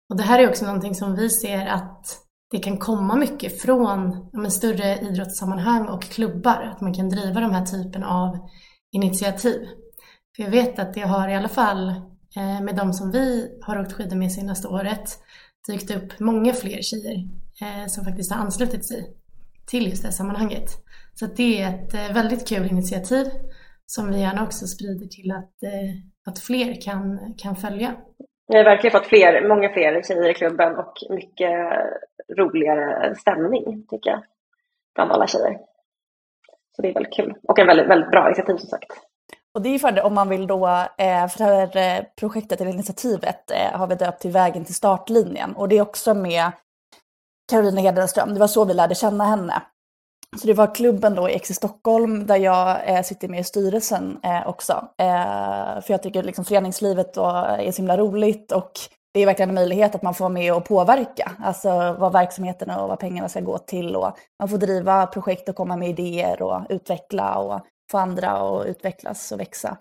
[SPEAKER 4] Och det här är också någonting som vi ser att det kan komma mycket från ja, större idrottssammanhang och klubbar, att man kan driva de här typen av initiativ. För jag vet att det har i alla fall eh, med de som vi har åkt skidor med senaste året dykt upp många fler tjejer eh, som faktiskt har anslutit sig till just det här sammanhanget. Så det är ett eh, väldigt kul initiativ som vi gärna också sprider till att, eh, att fler kan, kan följa.
[SPEAKER 8] Vi har verkligen fått fler, många fler tjejer i klubben och mycket roligare stämning, tycker jag, bland alla tjejer. Så det är väldigt kul och en väldigt, väldigt bra initiativ som sagt.
[SPEAKER 9] Och det är för om man vill då, eh, för det här projektet eller initiativet eh, har vi döpt till Vägen till startlinjen och det är också med Karolina Hedenström, det var så vi lärde känna henne. Så det var klubben då i X i Stockholm där jag eh, sitter med i styrelsen eh, också. Eh, för jag tycker liksom föreningslivet då är så himla roligt och det är verkligen en möjlighet att man får vara med och påverka. Alltså vad verksamheterna och vad pengarna ska gå till och man får driva projekt och komma med idéer och utveckla och få andra att utvecklas och växa.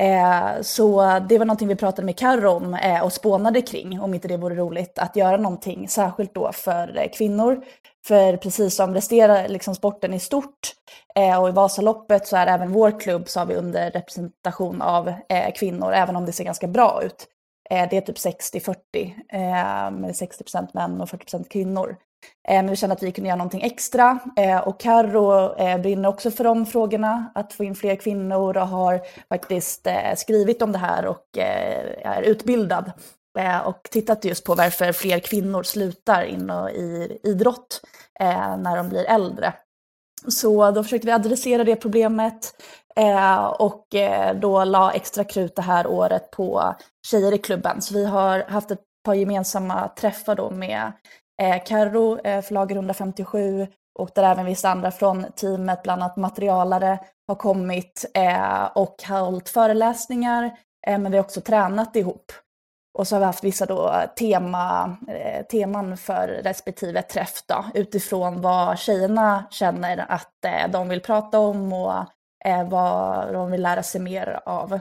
[SPEAKER 9] Eh, så det var någonting vi pratade med Karro om eh, och spånade kring, om inte det vore roligt, att göra någonting särskilt då för eh, kvinnor. För precis som resterar liksom sporten i stort eh, och i Vasaloppet så är även vår klubb så har vi under representation av eh, kvinnor, även om det ser ganska bra ut. Eh, det är typ 60-40, med 60% män och 40% kvinnor. Eh, men vi kände att vi kunde göra någonting extra. Eh, och Carro eh, brinner också för de frågorna, att få in fler kvinnor och har faktiskt eh, skrivit om det här och eh, är utbildad. Eh, och tittat just på varför fler kvinnor slutar in i idrott när de blir äldre. Så då försökte vi adressera det problemet och då la extra krut det här året på tjejer i klubben. Så vi har haft ett par gemensamma träffar då med eh, Carro, eh, förlaget 157 och där även vissa andra från teamet, bland annat materialare, har kommit eh, och hållit föreläsningar. Eh, men vi har också tränat ihop. Och så har vi haft vissa då tema, eh, teman för respektive träff då, utifrån vad tjejerna känner att eh, de vill prata om och eh, vad de vill lära sig mer av.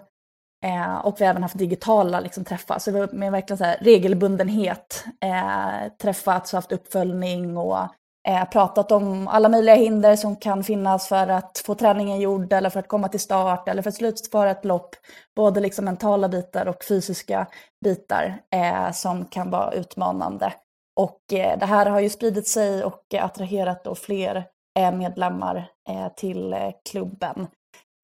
[SPEAKER 9] Eh, och vi har även haft digitala liksom, träffar, så vi har med verkligen så här, regelbundenhet eh, träffats och haft uppföljning och eh, pratat om alla möjliga hinder som kan finnas för att få träningen gjord eller för att komma till start eller för att slutföra ett lopp. Både liksom mentala bitar och fysiska bitar eh, som kan vara utmanande. Och eh, det här har ju spridit sig och attraherat då fler eh, medlemmar eh, till klubben.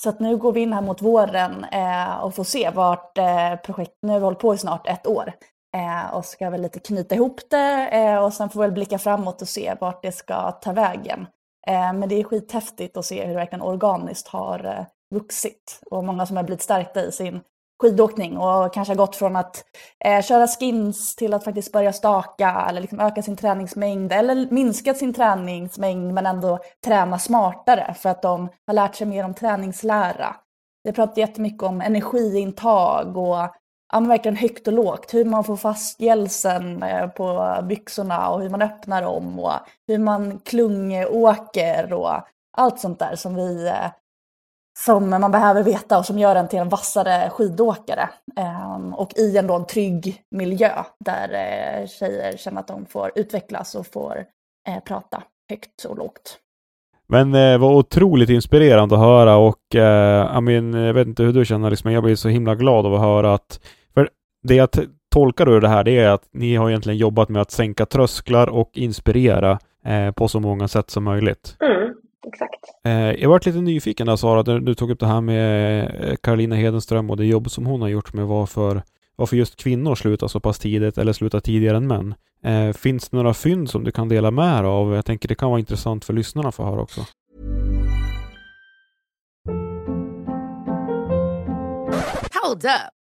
[SPEAKER 9] Så att nu går vi in här mot våren eh, och får se vart eh, projektet, nu har vi hållit på i snart ett år, eh, och ska väl lite knyta ihop det och sen får vi väl blicka framåt och se vart det ska ta vägen. Men det är skithäftigt att se hur det verkligen organiskt har vuxit och många som har blivit stärkta i sin skidåkning och kanske har gått från att eh, köra skins till att faktiskt börja staka eller liksom öka sin träningsmängd eller minskat sin träningsmängd men ändå träna smartare för att de har lärt sig mer om träningslära. Vi pratar jättemycket om energiintag och ja, men verkligen högt och lågt. Hur man får fast gälsen eh, på byxorna och hur man öppnar dem och hur man klungåker och allt sånt där som vi eh, som man behöver veta och som gör en till en vassare skidåkare. Ehm, och i en, då en trygg miljö där eh, tjejer känner att de får utvecklas och får eh, prata högt och lågt.
[SPEAKER 6] Men det eh, var otroligt inspirerande att höra och eh, I mean, jag vet inte hur du känner liksom, men jag blir så himla glad av att höra att för det jag tolkar ur det här det är att ni har egentligen jobbat med att sänka trösklar och inspirera eh, på så många sätt som möjligt.
[SPEAKER 8] Mm exakt.
[SPEAKER 6] Eh, jag varit lite nyfiken där Sara, du, du tog upp det här med Karolina eh, Hedenström och det jobb som hon har gjort med varför, varför just kvinnor slutar så pass tidigt eller slutar tidigare än män. Eh, finns det några fynd som du kan dela med dig av? Jag tänker det kan vara intressant för lyssnarna att få höra också.
[SPEAKER 10] Hold up.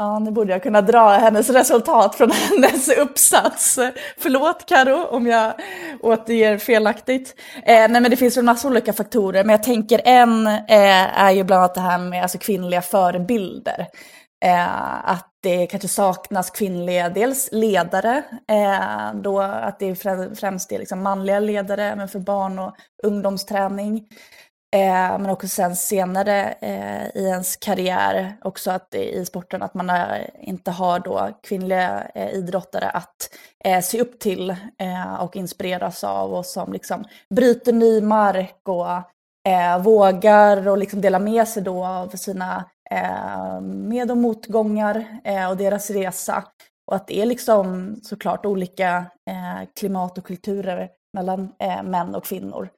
[SPEAKER 9] Ja, nu borde jag kunna dra hennes resultat från hennes uppsats. Förlåt Karo om jag återger felaktigt. Eh, nej men det finns ju en massa olika faktorer, men jag tänker en eh, är ju bland annat det här med alltså, kvinnliga förebilder. Eh, att det kanske saknas kvinnliga, dels ledare, eh, då att det främst är liksom manliga ledare men för barn och ungdomsträning. Eh, men också sen senare eh, i ens karriär också att i sporten att man är, inte har då kvinnliga eh, idrottare att eh, se upp till eh, och inspireras av och som liksom bryter ny mark och eh, vågar och liksom dela med sig då av sina eh, med och motgångar eh, och deras resa. Och att det är liksom såklart olika klimat och kulturer mellan män och kvinnor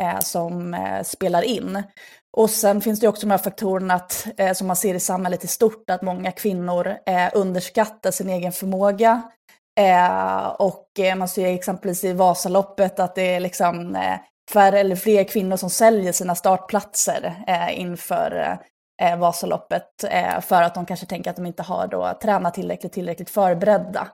[SPEAKER 9] eh, som eh, spelar in. Och sen finns det också de här faktorerna att, eh, som man ser i samhället i stort, att många kvinnor eh, underskattar sin egen förmåga. Eh, och eh, man ser exempelvis i Vasaloppet att det är liksom färre eller fler kvinnor som säljer sina startplatser inför Vasaloppet för att de kanske tänker att de inte har då tränat tillräckligt, tillräckligt förberedda.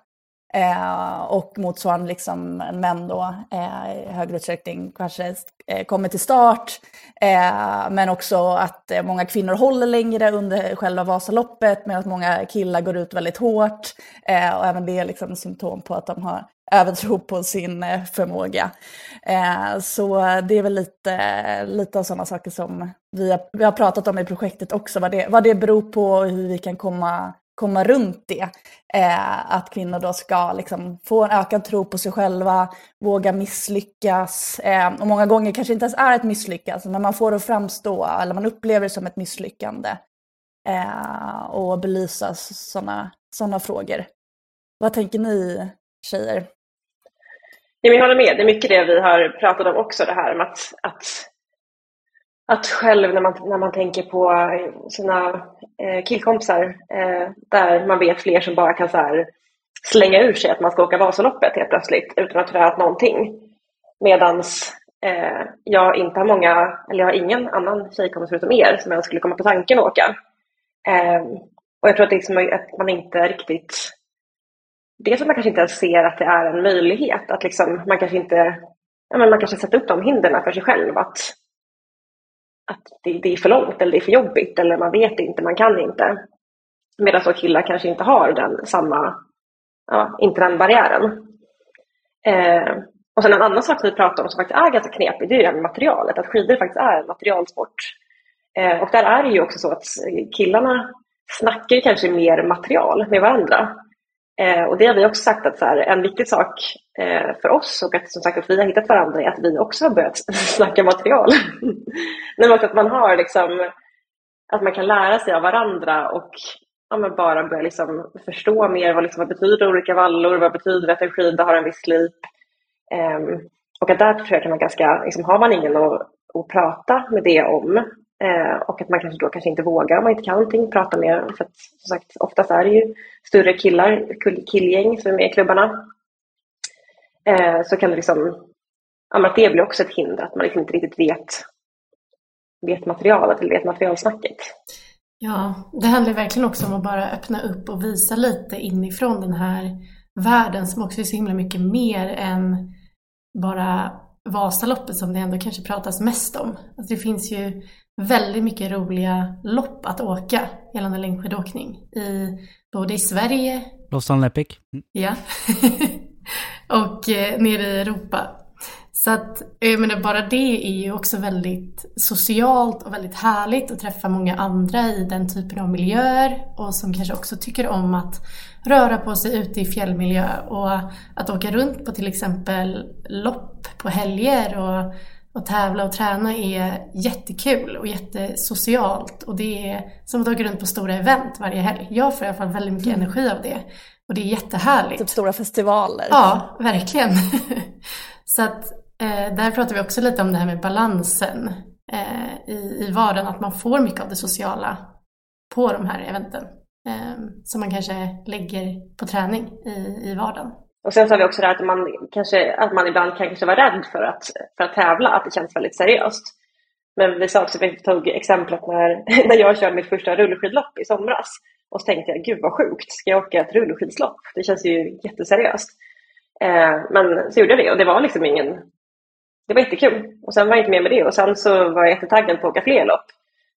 [SPEAKER 9] Eh, och motsvarande liksom män då eh, i högre utsträckning kanske eh, kommer till start. Eh, men också att eh, många kvinnor håller längre under själva Vasaloppet medan många killar går ut väldigt hårt. Eh, och även det är liksom symptom på att de har övertro på sin eh, förmåga. Eh, så det är väl lite, lite av sådana saker som vi har, vi har pratat om i projektet också, vad det, vad det beror på och hur vi kan komma komma runt det. Eh, att kvinnor då ska liksom få en ökad tro på sig själva, våga misslyckas. Eh, och många gånger kanske inte ens är ett misslyckande, men man får det att framstå, eller man upplever det som ett misslyckande. Eh, och belysa sådana såna frågor. Vad tänker ni tjejer?
[SPEAKER 8] Jag håller med, det är mycket det vi har pratat om också, det här med att, att att själv när man, när man tänker på eh, sina eh, killkompisar eh, där man vet fler som bara kan så här, slänga ur sig att man ska åka Vasaloppet helt plötsligt utan att ha tränat någonting. Medans eh, jag inte har många, eller jag har ingen annan tjejkompis förutom er som jag skulle komma på tanken att åka. Eh, och jag tror att, liksom, att man inte riktigt Dels att man kanske inte ens ser att det är en möjlighet, att liksom, man kanske inte ja, men man kanske sätter upp de hindren för sig själv att, att det, det, är för långt eller det är för jobbigt eller man vet inte, man kan inte. Medan så killar kanske inte har den samma, ja, inte den barriären. Eh, och sen en annan sak som vi pratar om som faktiskt är ganska knepig, det är det här med materialet, att skidor faktiskt är en materialsport. Eh, och där är det ju också så att killarna snackar kanske mer material med varandra. Eh, och det har vi också sagt att så här, en viktig sak eh, för oss och att som sagt att vi har hittat varandra är att vi också har börjat snacka material. Men också att man har liksom, att man kan lära sig av varandra och ja, men bara börja liksom förstå mer vad, liksom, vad betyder olika vallor, vad betyder att en skida har en viss slip. Eh, och att där tror jag kan man ganska, liksom, har man ingen att, att prata med det om Eh, och att man kanske då kanske inte vågar om man inte kan någonting prata med För att som sagt, oftast är det ju större killar, killgäng som är med i klubbarna. Eh, så kan det liksom, ja, att det blir också ett hinder, att man liksom inte riktigt vet, vet materialet eller vet materialsnacket.
[SPEAKER 4] Ja, det handlar verkligen också om att bara öppna upp och visa lite inifrån den här världen som också är så himla mycket mer än bara Vasaloppet som det ändå kanske pratas mest om. Alltså det finns ju väldigt mycket roliga lopp att åka gällande längdskidåkning. I, både i Sverige...
[SPEAKER 7] Lausanne Epic.
[SPEAKER 4] Ja. och eh, nere i Europa. Så att, jag menar, bara det är ju också väldigt socialt och väldigt härligt att träffa många andra i den typen av miljöer och som kanske också tycker om att röra på sig ute i fjällmiljö och att åka runt på till exempel lopp på helger och och tävla och träna är jättekul och jättesocialt och det är som att åka runt på stora event varje helg. Jag får i alla fall väldigt mycket mm. energi av det och det är jättehärligt.
[SPEAKER 9] Typ stora festivaler.
[SPEAKER 4] Ja, verkligen. Så att eh, där pratar vi också lite om det här med balansen eh, i, i vardagen, att man får mycket av det sociala på de här eventen eh, som man kanske lägger på träning i, i vardagen.
[SPEAKER 8] Och sen så har vi också det här att man, kanske, att man ibland kan kanske vara rädd för att, för att tävla, att det känns väldigt seriöst. Men vi sa också, vi tog exemplet när, när jag körde mitt första rullskidlopp i somras. Och så tänkte jag, gud vad sjukt, ska jag åka ett rullskidslopp? Det känns ju jätteseriöst. Eh, men så gjorde jag det och det var liksom ingen, det var jättekul. Och sen var jag inte med med det och sen så var jag jättetaggad på att åka fler lopp.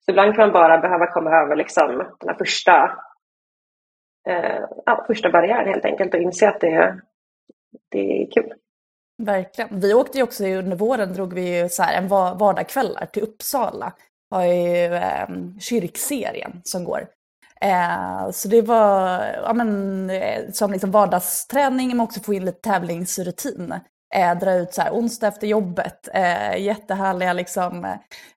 [SPEAKER 8] Så ibland kan man bara behöva komma över liksom den här första, eh, ja, första barriären helt enkelt och inse att det, det är kul.
[SPEAKER 9] Verkligen. Vi åkte ju också under våren, drog vi ju så här en vardagskvällar till Uppsala. Har ju eh, kyrkserien som går. Eh, så det var ja, men, eh, som liksom vardagsträning men också få in lite tävlingsrutin eh, dra ut så här onsdag efter jobbet. Eh, jättehärliga liksom,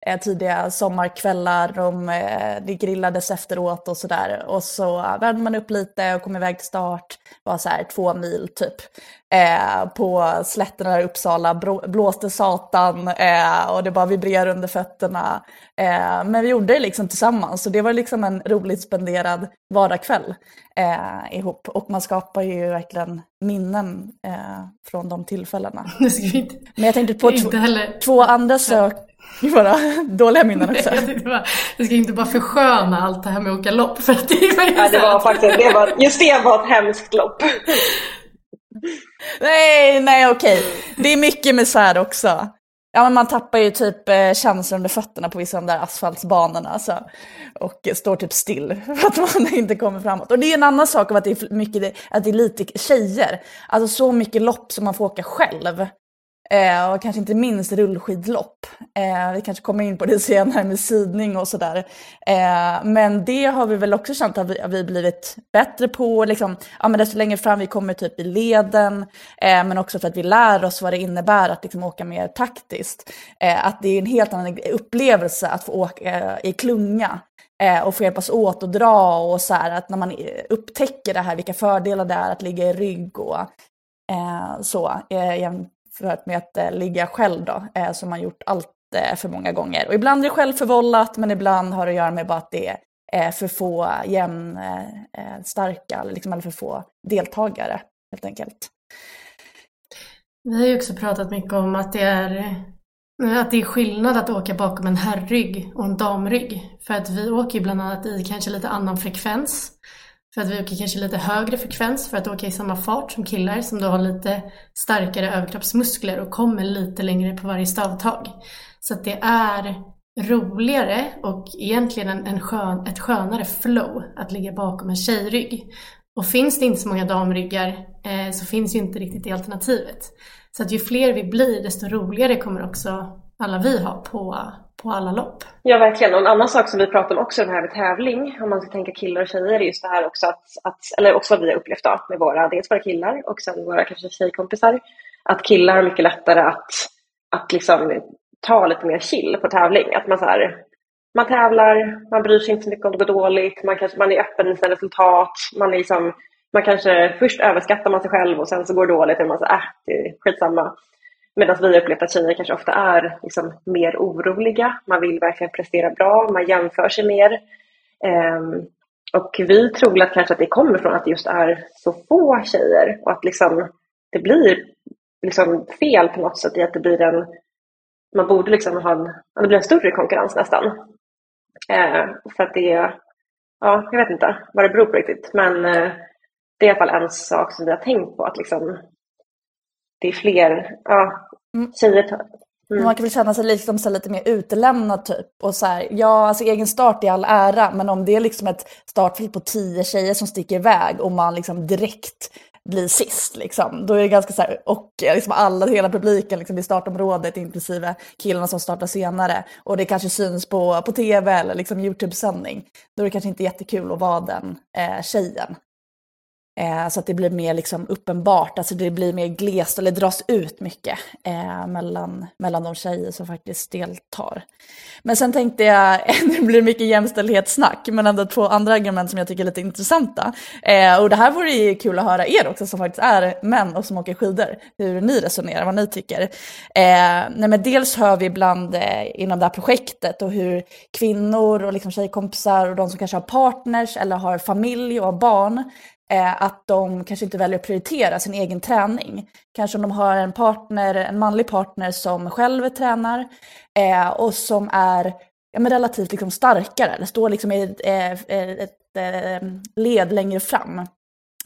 [SPEAKER 9] eh, tidiga sommarkvällar. De, eh, det grillades efteråt och sådär. Och så värmde man upp lite och kom iväg till start. Det var så här två mil typ. Eh, på slätterna i Uppsala blåste satan eh, och det bara vibrerade under fötterna. Eh, men vi gjorde det liksom tillsammans så det var liksom en roligt spenderad vardagskväll eh, ihop. Och man skapar ju verkligen minnen eh, från de tillfällena. Men jag tänkte på två andra sök bara dåliga minnen också.
[SPEAKER 4] Jag ska inte bara försköna allt det här med att åka lopp. För det,
[SPEAKER 8] var ja, det var faktiskt, det var, just det var ett hemskt lopp
[SPEAKER 9] nej, nej okej. Det är mycket misär också. Ja, men man tappar ju typ eh, känslan under fötterna på vissa av de där asfaltsbanorna. Alltså, och står typ still för att man inte kommer framåt. Och det är en annan sak av att det är, mycket, att det är lite tjejer. Alltså så mycket lopp som man får åka själv. Eh, och kanske inte minst rullskidlopp. Eh, vi kanske kommer in på det senare med sidning och sådär. Eh, men det har vi väl också känt att vi, att vi blivit bättre på. Liksom, ja, men desto längre fram vi kommer typ i leden. Eh, men också för att vi lär oss vad det innebär att liksom, åka mer taktiskt. Eh, att det är en helt annan upplevelse att få åka eh, i klunga eh, och få hjälpas åt och dra och så här, att när man eh, upptäcker det här, vilka fördelar det är att ligga i rygg och eh, så, eh, jämfört med att eh, ligga själv då, eh, som man gjort allt eh, för många gånger. Och ibland är det självförvållat, men ibland har det att göra med bara att det eh, för få jämn eh, eh, starka, liksom, eller för få deltagare helt enkelt.
[SPEAKER 4] Vi har ju också pratat mycket om att det är att det är skillnad att åka bakom en herrrygg och en damrygg. För att vi åker ju bland annat i kanske lite annan frekvens. För att vi åker kanske lite högre frekvens för att åka i samma fart som killar som då har lite starkare överkroppsmuskler och kommer lite längre på varje stavtag. Så att det är roligare och egentligen en, en skön, ett skönare flow att ligga bakom en tjejrygg. Och finns det inte så många damryggar eh, så finns ju inte riktigt det alternativet. Så att ju fler vi blir desto roligare kommer också alla vi ha på, på alla lopp.
[SPEAKER 8] Ja, verkligen. Och en annan sak som vi pratar om också, det här med tävling, om man ska tänka killar och tjejer, är just det här också att, att eller också vad vi har upplevt då, med våra, dels våra killar och sen våra kanske tjejkompisar, att killar har mycket lättare att, att liksom ta lite mer chill på tävling. Att man så här, man tävlar, man bryr sig inte så mycket om det går dåligt, man, kanske, man är öppen med sina resultat, man är liksom man kanske först överskattar man sig själv och sen så går det dåligt och man säger äh, det är skitsamma. Medan vi har upplevt att tjejer kanske ofta är liksom mer oroliga. Man vill verkligen prestera bra, man jämför sig mer. Um, och vi tror att kanske att det kommer från att det just är så få tjejer och att liksom det blir liksom fel på något sätt i att det blir en man borde liksom ha en, det blir en större konkurrens nästan. Uh, för att det, ja, jag vet inte vad det beror på riktigt, men uh, det är i alla fall en sak som vi har tänkt på att liksom det är fler ja, mm. tjejer
[SPEAKER 9] Mm. Man kan väl känna sig liksom så lite mer utelämnad typ. Och så här, ja, alltså egen start i all ära, men om det är liksom ett startfält på tio tjejer som sticker iväg och man liksom direkt blir sist, liksom, då är det ganska så här, och liksom alla, hela publiken liksom, i startområdet, inklusive killarna som startar senare, och det kanske syns på, på tv eller liksom YouTube-sändning, då är det kanske inte jättekul att vara den eh, tjejen. Eh, så att det blir mer liksom uppenbart, alltså det blir mer glest eller dras ut mycket eh, mellan, mellan de tjejer som faktiskt deltar. Men sen tänkte jag, det blir mycket jämställdhetssnack, men ändå två andra argument som jag tycker är lite intressanta. Eh, och det här vore ju kul att höra er också som faktiskt är män och som åker skidor, hur ni resonerar, vad ni tycker. Eh, nej, men dels hör vi ibland eh, inom det här projektet och hur kvinnor och liksom tjejkompisar och de som kanske har partners eller har familj och har barn Eh, att de kanske inte väljer att prioritera sin egen träning. Kanske om de har en partner, en manlig partner som själv tränar eh, och som är ja, men relativt liksom starkare, eller står liksom i ett, eh, eh, ett, ett led längre fram.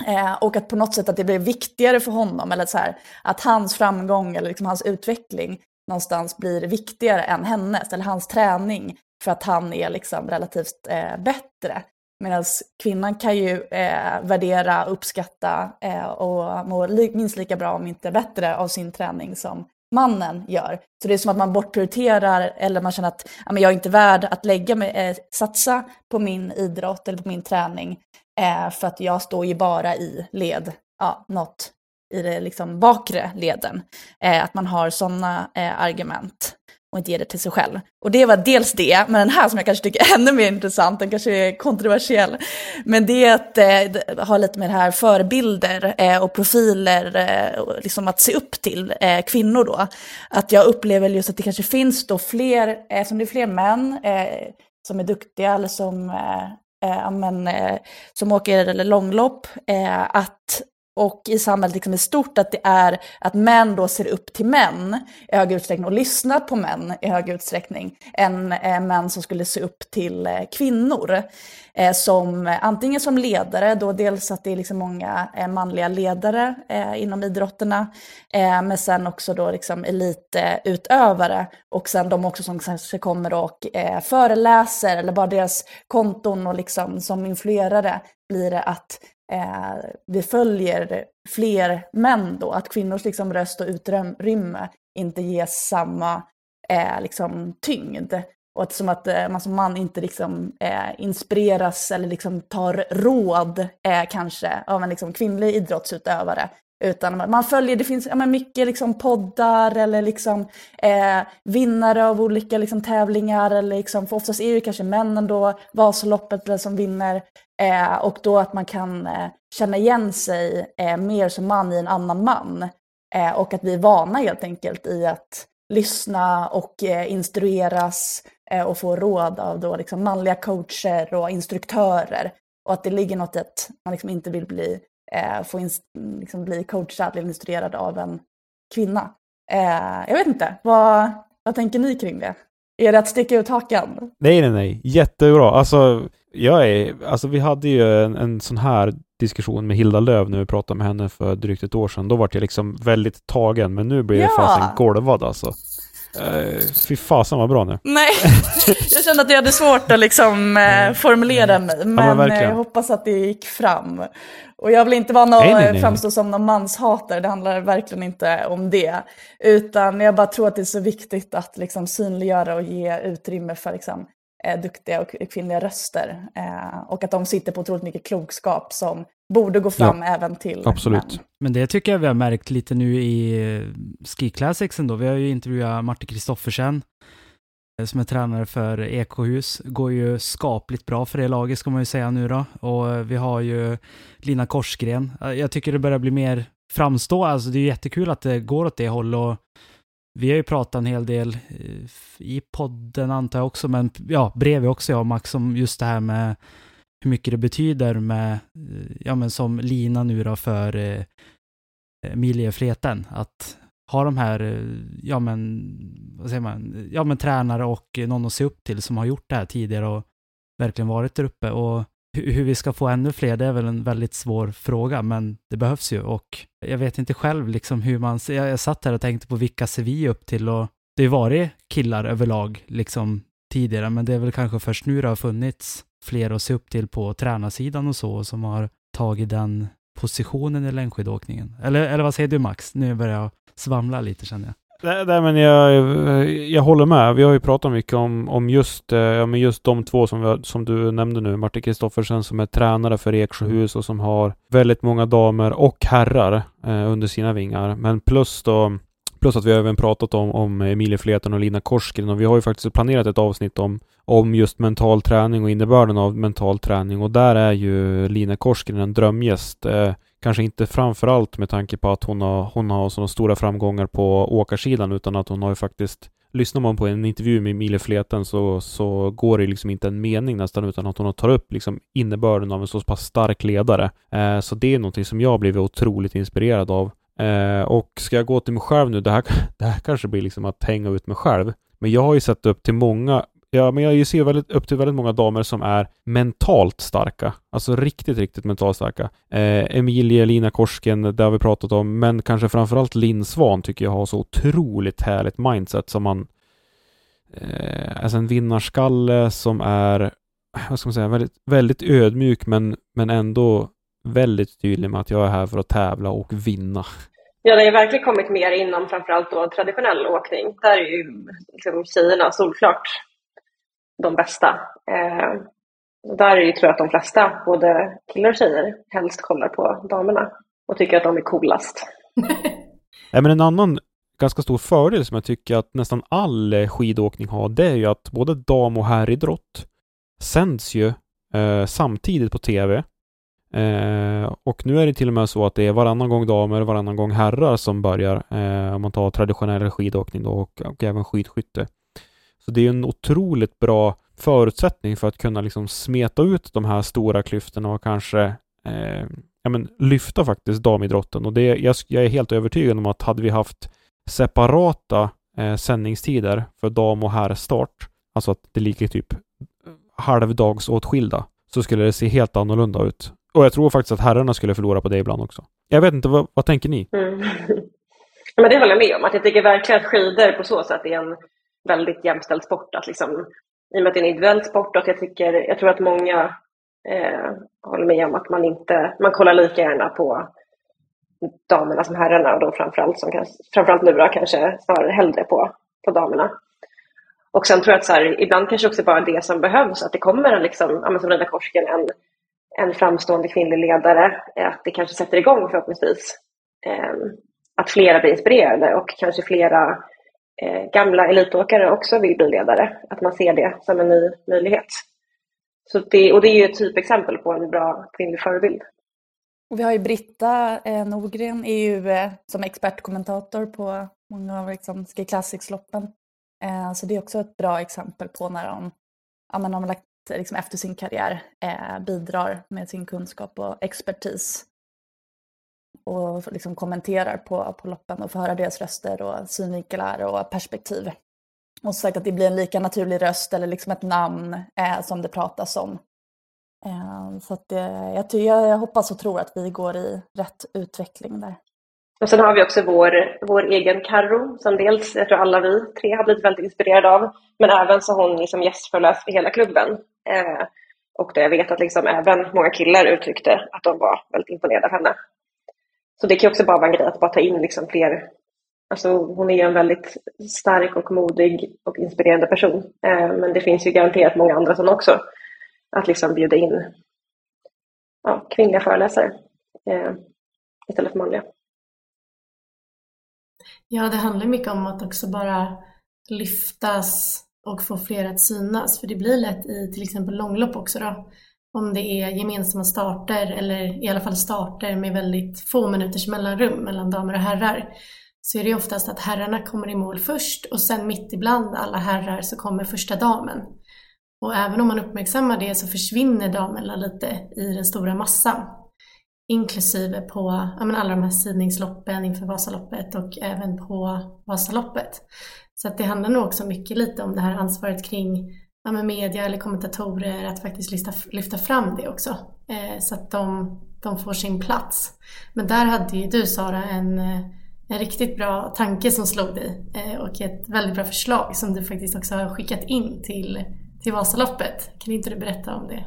[SPEAKER 9] Eh, och att på något sätt att det blir viktigare för honom, eller så här, att hans framgång eller liksom hans utveckling någonstans blir viktigare än hennes, eller hans träning, för att han är liksom relativt eh, bättre. Medan kvinnan kan ju eh, värdera, uppskatta eh, och må li minst lika bra, om inte bättre, av sin träning som mannen gör. Så det är som att man bortprioriterar eller man känner att ja, men jag är inte värd att lägga mig, eh, satsa på min idrott eller på min träning eh, för att jag står ju bara i led, ja, något i det liksom bakre leden. Eh, att man har sådana eh, argument och inte ge det till sig själv. Och det var dels det, men den här som jag kanske tycker är ännu mer intressant, den kanske är kontroversiell, men det är att eh, ha lite mer här förebilder eh, och profiler, eh, och liksom att se upp till eh, kvinnor då. Att jag upplever just att det kanske finns då fler, eh, som det är fler män eh, som är duktiga eller som eh, eh men, eh, som åker långlopp, eh, att och i samhället liksom i stort att det är att män då ser upp till män i hög utsträckning och lyssnar på män i hög utsträckning än eh, män som skulle se upp till eh, kvinnor. Eh, som antingen som ledare, då dels att det är liksom många eh, manliga ledare eh, inom idrotterna, eh, men sen också då liksom elitutövare och sen de också som kanske kommer och eh, föreläser eller bara deras konton och liksom som influerare blir det att eh, vi följer fler män då, att kvinnors liksom, röst och utrymme inte ges samma eh, liksom, tyngd. Och att som att eh, man som man inte liksom, eh, inspireras eller liksom tar råd eh, kanske av en liksom, kvinnlig idrottsutövare. Utan man följer, det finns ja, mycket liksom, poddar eller liksom, eh, vinnare av olika liksom, tävlingar. Eller, liksom, för oftast är det kanske männen då, Vasaloppet som vinner. Eh, och då att man kan eh, känna igen sig eh, mer som man i en annan man. Eh, och att vi är vana helt enkelt i att lyssna och eh, instrueras eh, och få råd av då liksom manliga coacher och instruktörer. Och att det ligger något i att man liksom inte vill bli, eh, få in, liksom bli coachad eller instruerad av en kvinna. Eh, jag vet inte, vad, vad tänker ni kring det? Är det att sticka ut hakan?
[SPEAKER 6] Nej, nej, nej. Jättebra. Alltså, jag är, alltså vi hade ju en, en sån här diskussion med Hilda Löv när vi pratade med henne för drygt ett år sedan. Då var jag liksom väldigt tagen, men nu blir jag
[SPEAKER 9] Ja.
[SPEAKER 6] fasen golvad alltså. Uh, fy fasen vad bra nu.
[SPEAKER 9] Nej, jag kände att jag hade svårt att liksom eh, formulera mig, men,
[SPEAKER 6] men verkligen.
[SPEAKER 9] eh, jag hoppas att det gick fram. Och jag vill inte vara någon,
[SPEAKER 6] Nej, nej, nej.
[SPEAKER 9] framstå som någon manshatare, det handlar verkligen inte om det. Utan jag bara tror att det är så viktigt att liksom synliggöra och ge utrymme för liksom, eh, duktiga och kvinnliga röster. Eh, och att de sitter på otroligt mycket klokskap som borde gå fram
[SPEAKER 7] Ja,
[SPEAKER 9] även till
[SPEAKER 6] absolut.
[SPEAKER 9] män.
[SPEAKER 7] Men det tycker jag vi har märkt lite nu i eh, Ski Classics ändå. Vi har ju intervjuat Martin Kristoffersen eh, som är tränare för Ekohus. Går ju skapligt bra för det laget ska man ju säga nu då. Och eh, vi har ju Lina Korsgren. Jag tycker det börjar bli mer framstå. Alltså det är jättekul att det går åt det håll och vi har ju pratat en hel del i podden antar jag också, men ja, bredvid också jag och Max om just det här med hur mycket det betyder med, eh, ja men som Lina nu då för eh, Emilie-fleten, att ha de här, eh, ja men, vad säger man, ja men tränare och någon att se upp till som har gjort det här tidigare och verkligen varit där uppe. Och hur, hur vi ska få ännu fler, det är väl en väldigt svår fråga, men det behövs ju. Och jag vet inte själv liksom hur man, jag, jag satt här och tänkte på vilka ser vi upp till och det har ju varit killar överlag liksom tidigare, men det är väl kanske först nu det har funnits fler att se upp till på tränarsidan och så som har tagit den positionen i längdskidåkningen. Eller, eller vad säger du Max? Nu börjar jag svamla lite känner jag.
[SPEAKER 6] Nej, nej, men jag, jag håller med. Vi har ju pratat mycket om, om just, eh, ja, men just de två som, vi, har- som du nämnde nu. Martin Kristoffersen som är tränare för Eksjöhus och som har väldigt många damer och herrar eh, under sina vingar. Men plus då Plus att vi har även pratat om, om Emilie Fleten och Lina Korsgren och vi har ju faktiskt planerat ett avsnitt om, om just mental träning och innebörden av mental träning och där är ju Lina Korsgren en drömgäst. Eh, kanske inte framförallt med tanke på att hon har, hon har sådana stora framgångar på åkarsidan utan att hon har ju faktiskt Lyssnar man på en intervju med Emilie Fleten så, så går det liksom inte en mening nästan utan att hon tar upp liksom innebörden av en så pass stark ledare. Eh, så det är någonting som jag har blivit otroligt inspirerad av. Eh, och ska jag gå till mig själv nu, det här, det här kanske blir liksom att hänga ut mig själv. Men jag har ju sett upp till många, ja men jag ser väldigt, upp till väldigt många damer som är mentalt starka. Alltså riktigt, riktigt mentalt starka. Eh, Emilie, Lina Korsken, det har vi pratat om, men kanske framförallt Linn Svan tycker jag har så otroligt härligt mindset som man eh, alltså en vinnarskalle som är, vad ska man säga, väldigt, väldigt ödmjuk men, men ändå väldigt tydlig med att jag är här för att tävla och vinna.
[SPEAKER 8] Ja, det har verkligen kommit mer inom framförallt då traditionell åkning. Där är ju liksom tjejerna solklart de bästa. Eh, där är ju, tror jag att de flesta, både killar och tjejer, helst kollar på damerna och tycker att de är coolast.
[SPEAKER 6] Nej, men en annan ganska stor fördel som jag tycker att nästan all skidåkning har, det är ju att både dam och herridrott sänds ju eh, samtidigt på TV. Eh, och nu är det till och med så att det är varannan gång damer och varannan gång herrar som börjar, eh, om man tar traditionell skidåkning då och, och även skidskytte. Så det är en otroligt bra förutsättning för att kunna liksom smeta ut de här stora klyftorna och kanske eh, ja, men lyfta faktiskt damidrotten. Och det, jag, jag är helt övertygad om att hade vi haft separata eh, sändningstider för dam och herrstart, alltså att det ligger typ halvdags åtskilda, så skulle det se helt annorlunda ut. Och jag tror faktiskt att herrarna skulle förlora på det ibland också. Jag vet inte, vad, vad tänker ni?
[SPEAKER 8] Mm. Men det håller jag med om, att jag tycker verkligen att skidor på så sätt är en väldigt jämställd sport. Att liksom, I och med att det är en individuell sport och jag, tycker, jag tror att många eh, håller med om att man inte, man kollar lika gärna på damerna som herrarna och då framförallt, som kanske, framförallt nu då kanske snarare hellre på, på damerna. Och sen tror jag att så här, ibland kanske också bara det som behövs, att det kommer en, liksom, som Rida Korsken, en, en framstående kvinnlig ledare, att det kanske sätter igång förhoppningsvis. Ehm, att flera blir inspirerade och kanske flera eh, gamla elitåkare också vill bli ledare. Att man ser det som en ny möjlighet. Så det, och det är ju ett typexempel på en bra kvinnlig förebild.
[SPEAKER 9] Och vi har ju Britta eh, Norgren är ju eh, som expertkommentator på många av liksom, Ski Classics-loppen. Eh, så det är också ett bra exempel på när de, ja, men de har lagt, liksom efter sin karriär eh, bidrar med sin kunskap och expertis och liksom kommenterar på, på loppen och får höra deras röster och synvinklar och perspektiv. Och sagt att det blir en lika naturlig röst eller liksom ett namn eh, som det pratas om. Eh, så att det, jag, jag hoppas och tror att vi går i rätt utveckling där.
[SPEAKER 8] Och sen har vi också vår, vår egen Carro som dels, jag tror alla vi tre har blivit väldigt inspirerade av, men även så hon liksom gästföreläst för hela klubben. Eh, och där jag vet att liksom även många killar uttryckte att de var väldigt imponerade av henne. Så det kan också bara vara en grej att bara ta in liksom fler. Alltså hon är ju en väldigt stark och modig och inspirerande person. Eh, men det finns ju garanterat många andra som också. Att liksom bjuda in ja, kvinnliga föreläsare eh, istället för manliga.
[SPEAKER 4] Ja, det handlar mycket om att också bara lyftas och få fler att synas. För det blir lätt i till exempel långlopp också då. Om det är gemensamma starter eller i alla fall starter med väldigt få minuters mellanrum mellan damer och herrar. Så är det oftast att herrarna kommer i mål först och sen mitt ibland alla herrar så kommer första damen. Och även om man uppmärksammar det så försvinner damerna lite i den stora massan inklusive på men alla de här sidningsloppen inför Vasaloppet och även på Vasaloppet. Så att det handlar nog också mycket lite om det här ansvaret kring ja, men media eller kommentatorer att faktiskt lyfta, lyfta fram det också eh, så att de, de får sin plats. Men där hade ju du Sara en, en riktigt bra tanke som slog dig eh, och ett väldigt bra förslag som du faktiskt också har skickat in till, till Vasaloppet. Kan inte du berätta om det?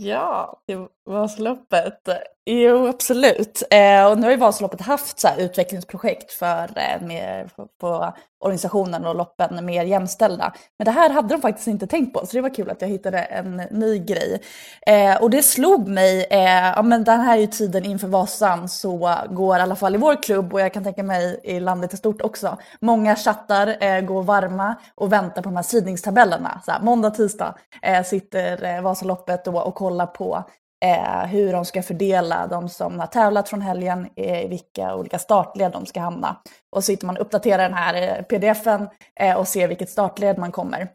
[SPEAKER 9] Ja, det Vasaloppet. Jo, absolut. Eh, och nu har ju Vasaloppet haft så utvecklingsprojekt för eh, mer, på, på organisationen och loppen mer jämställda. Men det här hade de faktiskt inte tänkt på, så det var kul att jag hittade en ny grej. Eh, och det slog mig, eh, ja men den här är ju tiden inför Vasan så går i alla fall i vår klubb och jag kan tänka mig i landet i stort också. Många chattar eh, går varma och väntar på de här sidningstabellerna. Så här, måndag, tisdag eh, sitter eh, Vasaloppet då och kollar på eh, hur de ska fördela de som har tävlat från helgen, eh, i vilka olika startled de ska hamna. Och så sitter man och uppdaterar den här eh, pdfen eh, och ser vilket startled man kommer.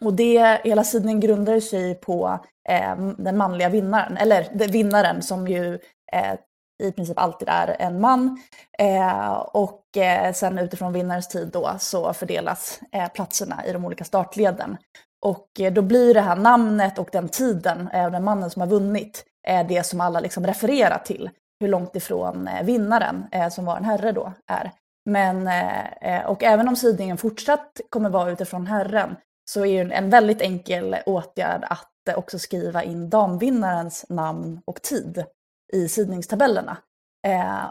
[SPEAKER 9] Och det, hela sidningen grundar sig på eh, den manliga vinnaren, eller vinnaren som ju eh, i princip alltid är en man. Eh, och eh, sen utifrån vinnarens tid då så fördelas eh, platserna i de olika startleden. Och eh, då blir det här namnet och den tiden, eh, den mannen som har vunnit, är det som alla liksom refererar till. Hur långt ifrån vinnaren, som var en herre då, är. Men, och även om sidningen fortsatt kommer vara utifrån herren så är det en väldigt enkel åtgärd att också skriva in damvinnarens namn och tid i sidningstabellerna.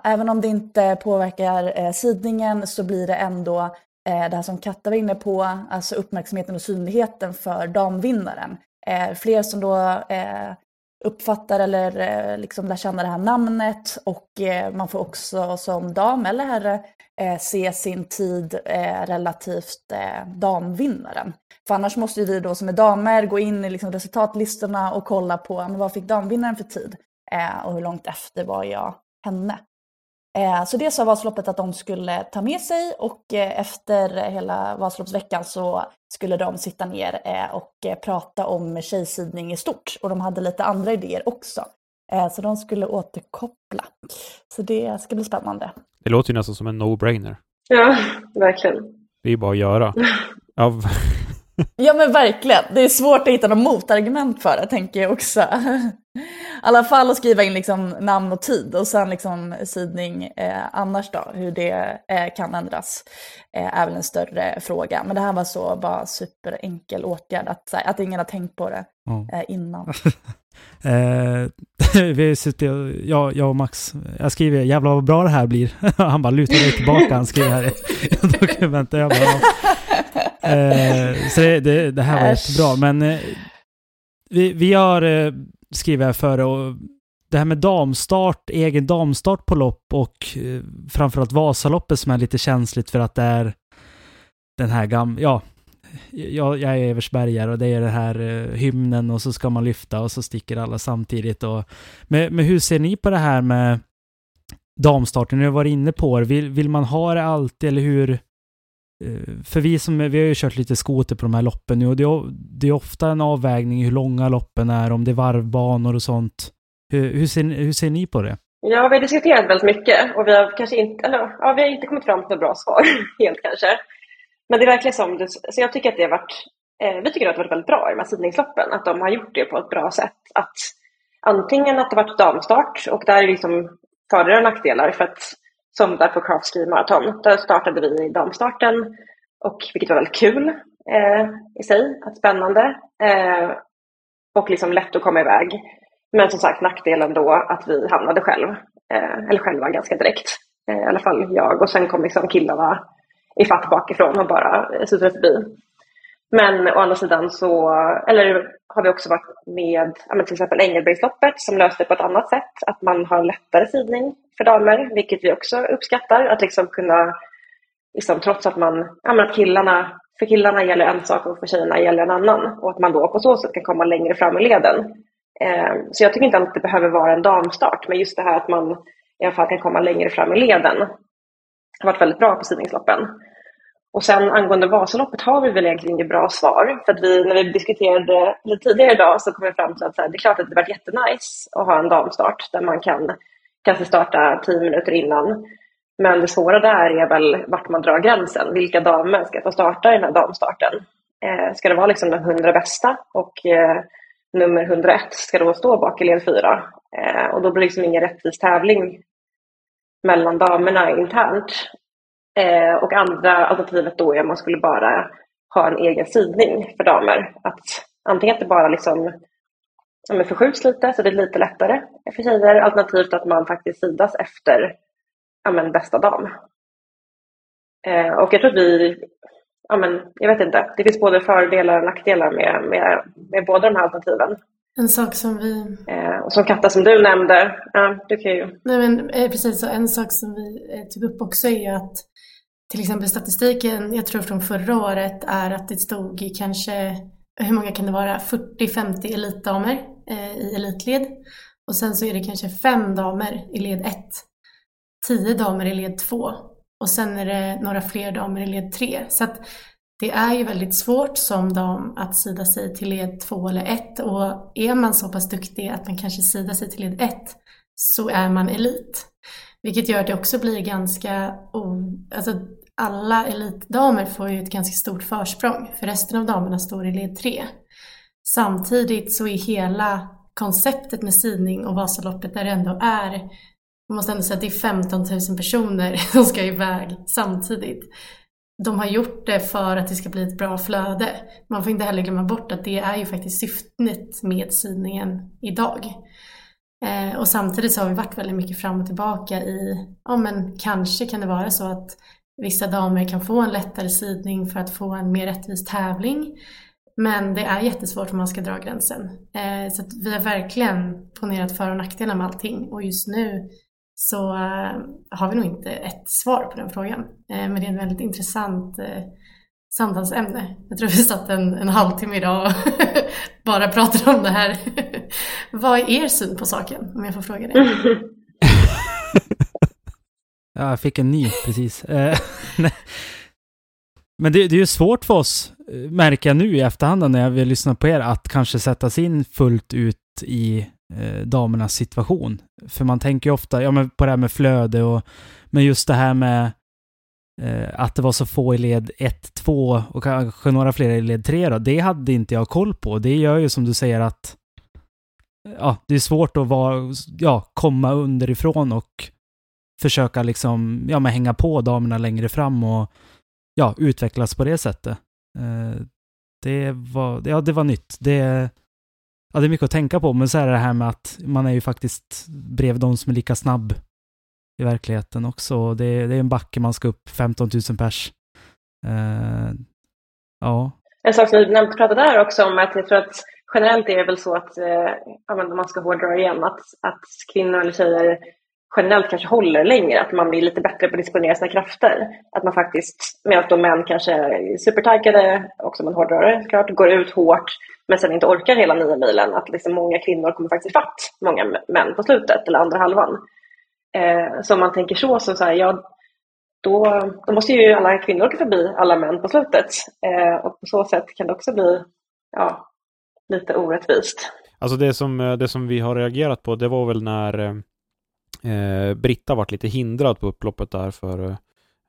[SPEAKER 9] Även om det inte påverkar sidningen så blir det ändå Eh, det här som Katta var inne på, alltså uppmärksamheten och synligheten för damvinnaren. Eh, fler som då eh, uppfattar eller eh, liksom lär känna det här namnet och eh, man får också som dam eller herre eh, se sin tid eh, relativt eh, damvinnaren. För annars måste vi då som är damer gå in i liksom resultatlistorna och kolla på men vad fick damvinnaren för tid eh, och hur långt efter var jag henne. Eh, så det sa Vasaloppet att de skulle ta med sig och eh, efter hela Vasaloppsveckan så skulle de sitta ner eh, och prata om tjejsidning i stort. Och de hade lite andra idéer också. Så de skulle återkoppla. Så det ska bli spännande.
[SPEAKER 6] Det låter ju nästan som en no-brainer.
[SPEAKER 8] Ja, verkligen.
[SPEAKER 6] Det är bara att göra. Ja,
[SPEAKER 9] ja men verkligen. Det är svårt att hitta något motargument för det tänker jag också. I alla fall att skriva in liksom namn och tid och sen liksom sidning eh, annars då, hur det eh, kan ändras eh, är väl en större fråga. Men det här var så bara superenkel åtgärd, att, att ingen har tänkt på det eh, innan.
[SPEAKER 7] eh, vi suttit, jag, jag och Max, jag skriver jävlar vad bra det här blir. han bara lutar dig tillbaka, han skriver här i dokumentet. Jag bara, eh, så det, det, det, här var Äsch. jättebra, men eh, vi, vi har eh, skriver jag före och det här med damstart, egen damstart på lopp och eh, framförallt Vasaloppet som är lite känsligt för att det är den här gamla, ja, jag, jag är Eversbergare och det är den här eh, hymnen och så ska man lyfta och så sticker alla samtidigt. Och, men, men hur ser ni på det här med damstarten? Ni har varit inne på det. Vill, vill man ha det alltid eller hur, Eh, för vi som, vi har ju kört lite skoter på de här loppen nu och det är, det är ofta en avvägning hur långa loppen är, om det är varvbanor och sånt. Hur, hur, ser, hur ser ni på det?
[SPEAKER 8] Ja, vi har diskuterat väldigt mycket och vi har kanske inte, eller, ja, vi har inte kommit fram till ett bra svar, helt kanske. Men det är verkligen som du, så jag tycker att det har varit, eh, vi tycker att det har varit väldigt bra i de här sidningsloppen, att de har gjort det på ett bra sätt. Att antingen att det varit damstart och där är liksom fördelar och nackdelar för att som där på Craft Ski Marathon, där startade vi i damstarten och vilket var väldigt kul eh, i sig, att spännande eh, och liksom lätt att komma iväg. Men som sagt nackdelen då att vi hamnade själv, eh, eller själva ganska direkt. Eh, I alla fall jag och sen kom liksom killarna i fatt bakifrån och bara susade förbi. Men å andra sidan så, eller har vi också varit med till exempel Engelbrektsloppet som löste det på ett annat sätt. Att man har lättare sidning för damer, vilket vi också uppskattar. Att liksom kunna, liksom, trots att man, ja, att killarna, för killarna gäller en sak och för tjejerna gäller en annan. Och att man då på så sätt kan komma längre fram i leden. Eh, så jag tycker inte att det behöver vara en damstart, men just det här att man i alla fall kan komma längre fram i leden har varit väldigt bra på sidningsloppen. Och sen angående Vasaloppet har vi väl egentligen inget bra svar. För att vi, när vi diskuterade lite tidigare idag så kom vi fram till att här, det är klart att det varit jättenice att ha en damstart där man kan kanske starta tio minuter innan. Men det svåra där är väl vart man drar gränsen. Vilka damer ska få starta i den här damstarten? Eh, ska det vara liksom de hundra bästa och eh, nummer 101 ska då stå bak i led fyra? Eh, och då blir det liksom ingen rättvis tävling mellan damerna internt. Eh, och andra alternativet då är att man skulle bara ha en egen sidning för damer. Att antingen att det bara liksom, ja, förskjuts lite så det är lite lättare för tjejer, alternativt att man faktiskt sidas efter ja, men, bästa dam. Eh, och jag tror att vi, ja, men, jag vet inte, det finns både fördelar och nackdelar med, med, med båda de här alternativen.
[SPEAKER 4] En sak som vi...
[SPEAKER 8] Eh, och som Katta, som du nämnde, ja, du kan ju...
[SPEAKER 4] Nej men eh, precis, en sak som vi eh, tog upp också är att till exempel statistiken, jag tror från förra året, är att det stod i kanske, hur många kan det vara, 40-50 elitdamer eh, i elitled. Och sen så är det kanske fem damer i led 1, 10 damer i led 2 och sen är det några fler damer i led 3. Så att det är ju väldigt svårt som dam att sida sig till led 2 eller 1 och är man så pass duktig att man kanske sidar sig till led 1 så är man elit. Vilket gör att det också blir ganska, alltså alla elitdamer får ju ett ganska stort försprång för resten av damerna står i led 3. Samtidigt så är hela konceptet med sidning och Vasaloppet där det ändå är, man måste ändå säga att det är 15 000 personer som ska iväg samtidigt. De har gjort det för att det ska bli ett bra flöde. Man får inte heller glömma bort att det är ju faktiskt syftet med sidningen idag. Eh, och samtidigt så har vi varit väldigt mycket fram och tillbaka i, ja men kanske kan det vara så att vissa damer kan få en lättare sidning för att få en mer rättvis tävling. Men det är jättesvårt om man ska dra gränsen. Eh, så vi har verkligen ponerat för och nackdelar med allting och just nu så eh, har vi nog inte ett svar på den frågan. Eh, men det är en väldigt intressant eh, samtalsämne. Jag tror vi satt en, en halvtimme idag och bara pratade om det här. Vad är er syn på saken, om jag får fråga det?
[SPEAKER 7] ja, jag fick en ny precis. Eh, men det, det är ju svårt för oss, eh, märker jag nu i efterhand när jag vill lyssna på er, att kanske sätta sig in fullt ut i eh, damernas situation. För man tänker ju ofta ja, men på det här med flöde och men just det här med Eh, att det var så få i led 1, 2 och kanske några fler i led 3 då. Det hade inte jag koll på. Det gör ju som du säger att ja, det är svårt att vara, ja, komma underifrån och försöka liksom, ja men hänga på damerna längre fram och ja, utvecklas på det sättet. Eh, det var, ja det var nytt. Det, ja, det är mycket att tänka på, men så är det här med att man är ju faktiskt bredvid de som är lika snabb i verkligheten också. Det, det är en backe man ska upp 15 000 pers. Uh, ja.
[SPEAKER 8] En sak som vi nämnde pratade där också om att jag tror att generellt är det väl så att, eh, om man ska hårdra igen, att, att kvinnor eller tjejer generellt kanske håller längre, att man blir lite bättre på att disponera sina krafter. Att man faktiskt, medan då män kanske är supertaggade, också man hårdrar det går ut hårt men sen inte orkar hela nio milen, att liksom många kvinnor kommer faktiskt fatt många män på slutet, eller andra halvan. Eh, så om man tänker så, så, så här, ja, då, då måste ju alla kvinnor åka förbi alla män på slutet. Eh, och på så sätt kan det också bli ja, lite orättvist.
[SPEAKER 6] Alltså det som, eh, det som vi har reagerat på, det var väl när eh, eh, Britta vart lite hindrad på upploppet där för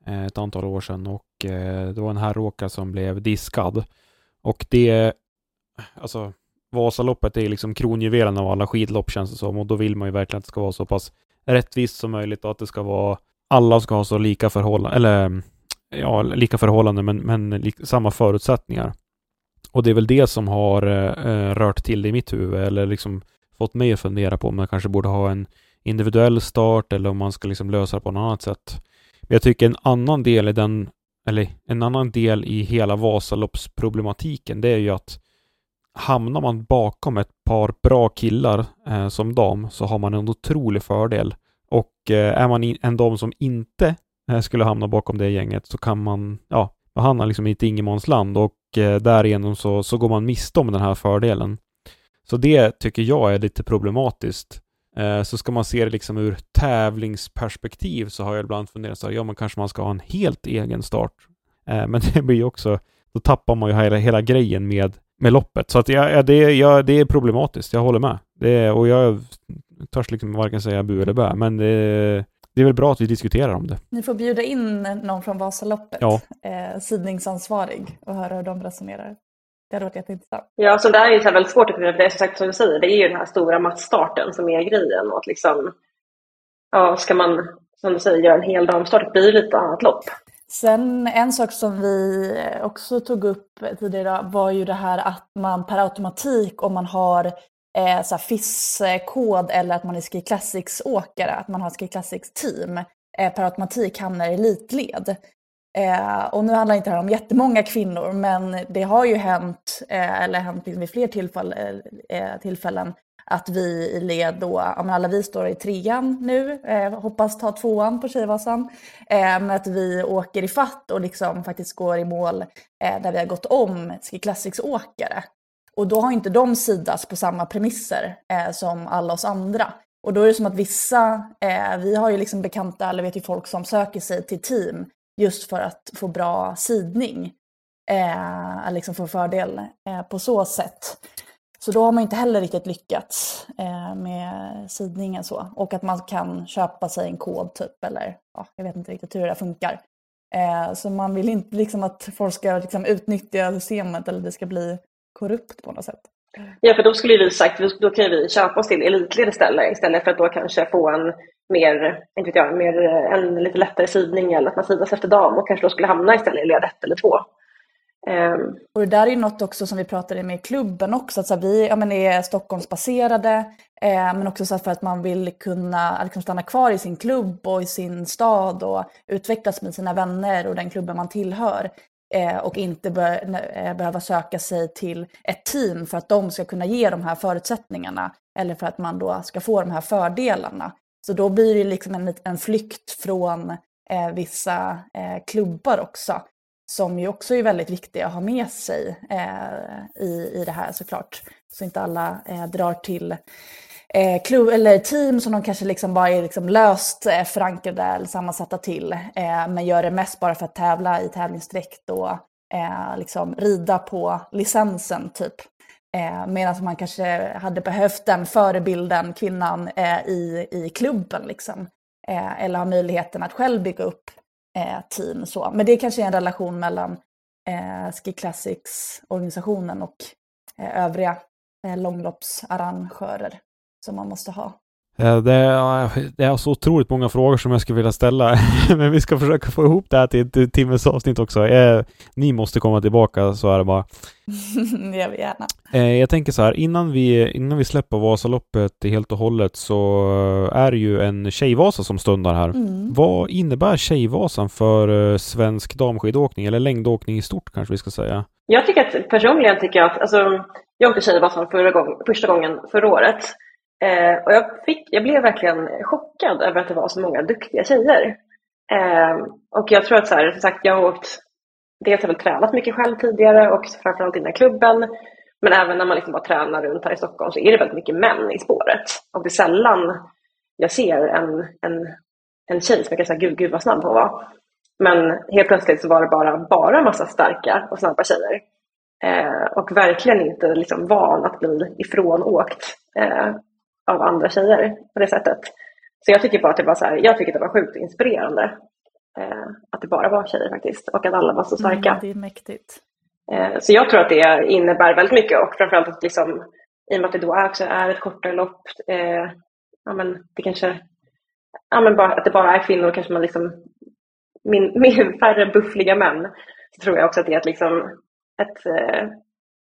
[SPEAKER 6] eh, ett antal år sedan och eh, det var en herråkare som blev diskad. Och det, alltså Vasaloppet är liksom kronjuvelen av alla skidlopp känns det som och då vill man ju verkligen att det ska vara så pass rättvist som möjligt och att det ska vara alla ska ha så lika förhållanden, eller ja, lika förhållanden men, men lika, samma förutsättningar. Och det är väl det som har eh, rört till det i mitt huvud eller liksom fått mig att fundera på om man kanske borde ha en individuell start eller om man ska liksom lösa det på något annat sätt. Men jag tycker en annan del i den, eller en annan del i hela Vasaloppsproblematiken, det är ju att hamnar man bakom ett par bra killar eh, som dam så har man en otrolig fördel. Och eh, är man in, en dam som inte eh, skulle hamna bakom det gänget så kan man, ja, man hamnar liksom i ett ingenmansland och eh, därigenom så, så går man miste om den här fördelen. Så det tycker jag är lite problematiskt. Eh, så ska man se det liksom ur tävlingsperspektiv så har jag ibland funderat så här, ja men kanske man ska ha en helt egen start. Eh, men det blir ju också, då tappar man ju hela, hela grejen med med loppet. Så att ja, ja, det, ja, det är problematiskt, jag håller med. Det, och jag törs liksom varken säga bu eller bä, men det, det är väl bra att vi diskuterar om det.
[SPEAKER 9] Ni får bjuda in någon från Vasaloppet,
[SPEAKER 6] ja.
[SPEAKER 9] eh, sidningsansvarig, och höra hur de resonerar. Det hade varit jätteintressant.
[SPEAKER 8] Ja, så det är ju så väldigt svårt för det är som sagt som du säger, det är ju den här stora mattstarten som är grejen. Och att liksom, ja, ska man, som du säger, göra en hel damstart, det blir lite annat lopp.
[SPEAKER 9] Sen en sak som vi också tog upp tidigare idag var ju det här att man per automatik om man har eh, så FIS-kod eller att man är Ski Classics-åkare, att man har Ski Classics-team, eh, per automatik hamnar i elitled. Eh, och nu handlar inte det här om jättemånga kvinnor, men det har ju hänt, eh, eller hänt vid fler tillfäll, eh, eh, tillfällen, att vi i led då, ja, alla vi står i trean nu, eh, hoppas ta tvåan på Tjejvasan, eh, men att vi åker i fatt och liksom faktiskt går i mål eh, där vi har gått om Ski Classics-åkare. Och då har inte de sidas på samma premisser eh, som alla oss andra. Och då är det som att vissa, eh, vi har ju liksom bekanta, eller vet ju folk som söker sig till team just för att få bra sidning. Eh, liksom få fördel eh, på så sätt. Så då har man inte heller riktigt lyckats eh, med sidningen så. Och att man kan köpa sig en kod typ eller ja, jag vet inte riktigt hur det där funkar. Eh, så man vill inte liksom att folk ska liksom, utnyttja systemet eller det ska bli korrupt på något sätt.
[SPEAKER 8] Ja, för då skulle vi sagt då kan vi köpa oss till elitled istället, istället för att då kanske få en mer, inte vet jag, mer, eh, en lite lättare sidning eller att man sidas efter dam och kanske då skulle hamna istället i led ett eller två.
[SPEAKER 9] Ehm. och det där är ju något också som vi pratade med i klubben också, att så vi ja, men är Stockholmsbaserade, eh, men också så för att man vill kunna liksom stanna kvar i sin klubb och i sin stad och utvecklas med sina vänner och den klubben man tillhör. Eh, och inte be eh, behöva söka sig till ett team för att de ska kunna ge de här förutsättningarna eller för att man då ska få de här fördelarna. Så då blir det liksom en, en flykt från eh, vissa eh, klubbar också som ju också är väldigt viktiga att ha med sig eh, i, i det här såklart. Så inte alla eh, drar till eh, klubb eller team som de kanske liksom bara är liksom löst eh, förankrade eller sammansatta till. Eh, men gör det mest bara för att tävla i tävlingsdräkt och eh, liksom rida på licensen typ. Eh, Medan man kanske hade behövt den förebilden, kvinnan, eh, i, i klubben. Liksom. Eh, eller ha möjligheten att själv bygga upp eh, team. Så. Men det kanske är en relation mellan eh, Ski Classics-organisationen och eh, övriga eh, långloppsarrangörer som man måste ha.
[SPEAKER 6] Det är, det är så otroligt många frågor som jag skulle vilja ställa, men vi ska försöka få ihop det här till ett timmes avsnitt också. Eh, ni måste komma tillbaka, så är det bara.
[SPEAKER 9] det gör vi gärna.
[SPEAKER 6] Eh, jag tänker så här, innan vi, innan vi släpper Vasaloppet helt och hållet så är det ju en Tjejvasa som stundar här. Mm. Vad innebär Tjejvasan för eh, svensk damskidåkning, eller längdåkning i stort kanske vi ska säga?
[SPEAKER 8] Jag tycker att personligen tycker jag att, alltså, jag åkte Tjejvasan förra gång, första gången förra året Eh, och jag, fick, jag blev verkligen chockad över att det var så många duktiga tjejer. Eh, och jag tror att så här, som sagt, jag har åkt, dels har jag väl tränat mycket själv tidigare och framförallt innan klubben. Men även när man liksom bara tränar runt här i Stockholm så är det väldigt mycket män i spåret. Och det är sällan jag ser en, en, en tjej som jag kan säga, gud, gud vad snabb hon var. Men helt plötsligt så var det bara, bara massa starka och snabba tjejer. Eh, och verkligen inte liksom van att bli ifrånåkt eh, av andra tjejer på det sättet. Så jag tycker bara att det var så här, jag tycker det var sjukt inspirerande. Eh, att det bara var tjejer faktiskt och att alla var så starka.
[SPEAKER 9] Mm, det är mäktigt.
[SPEAKER 8] Eh, så jag tror att det innebär väldigt mycket och framförallt att liksom, i och med att det då också är ett kortare lopp, eh, ja men det kanske, ja men bara, att det bara är kvinnor kanske man liksom, min, min färre buffliga män, så tror jag också att det är ett, liksom, ett, eh,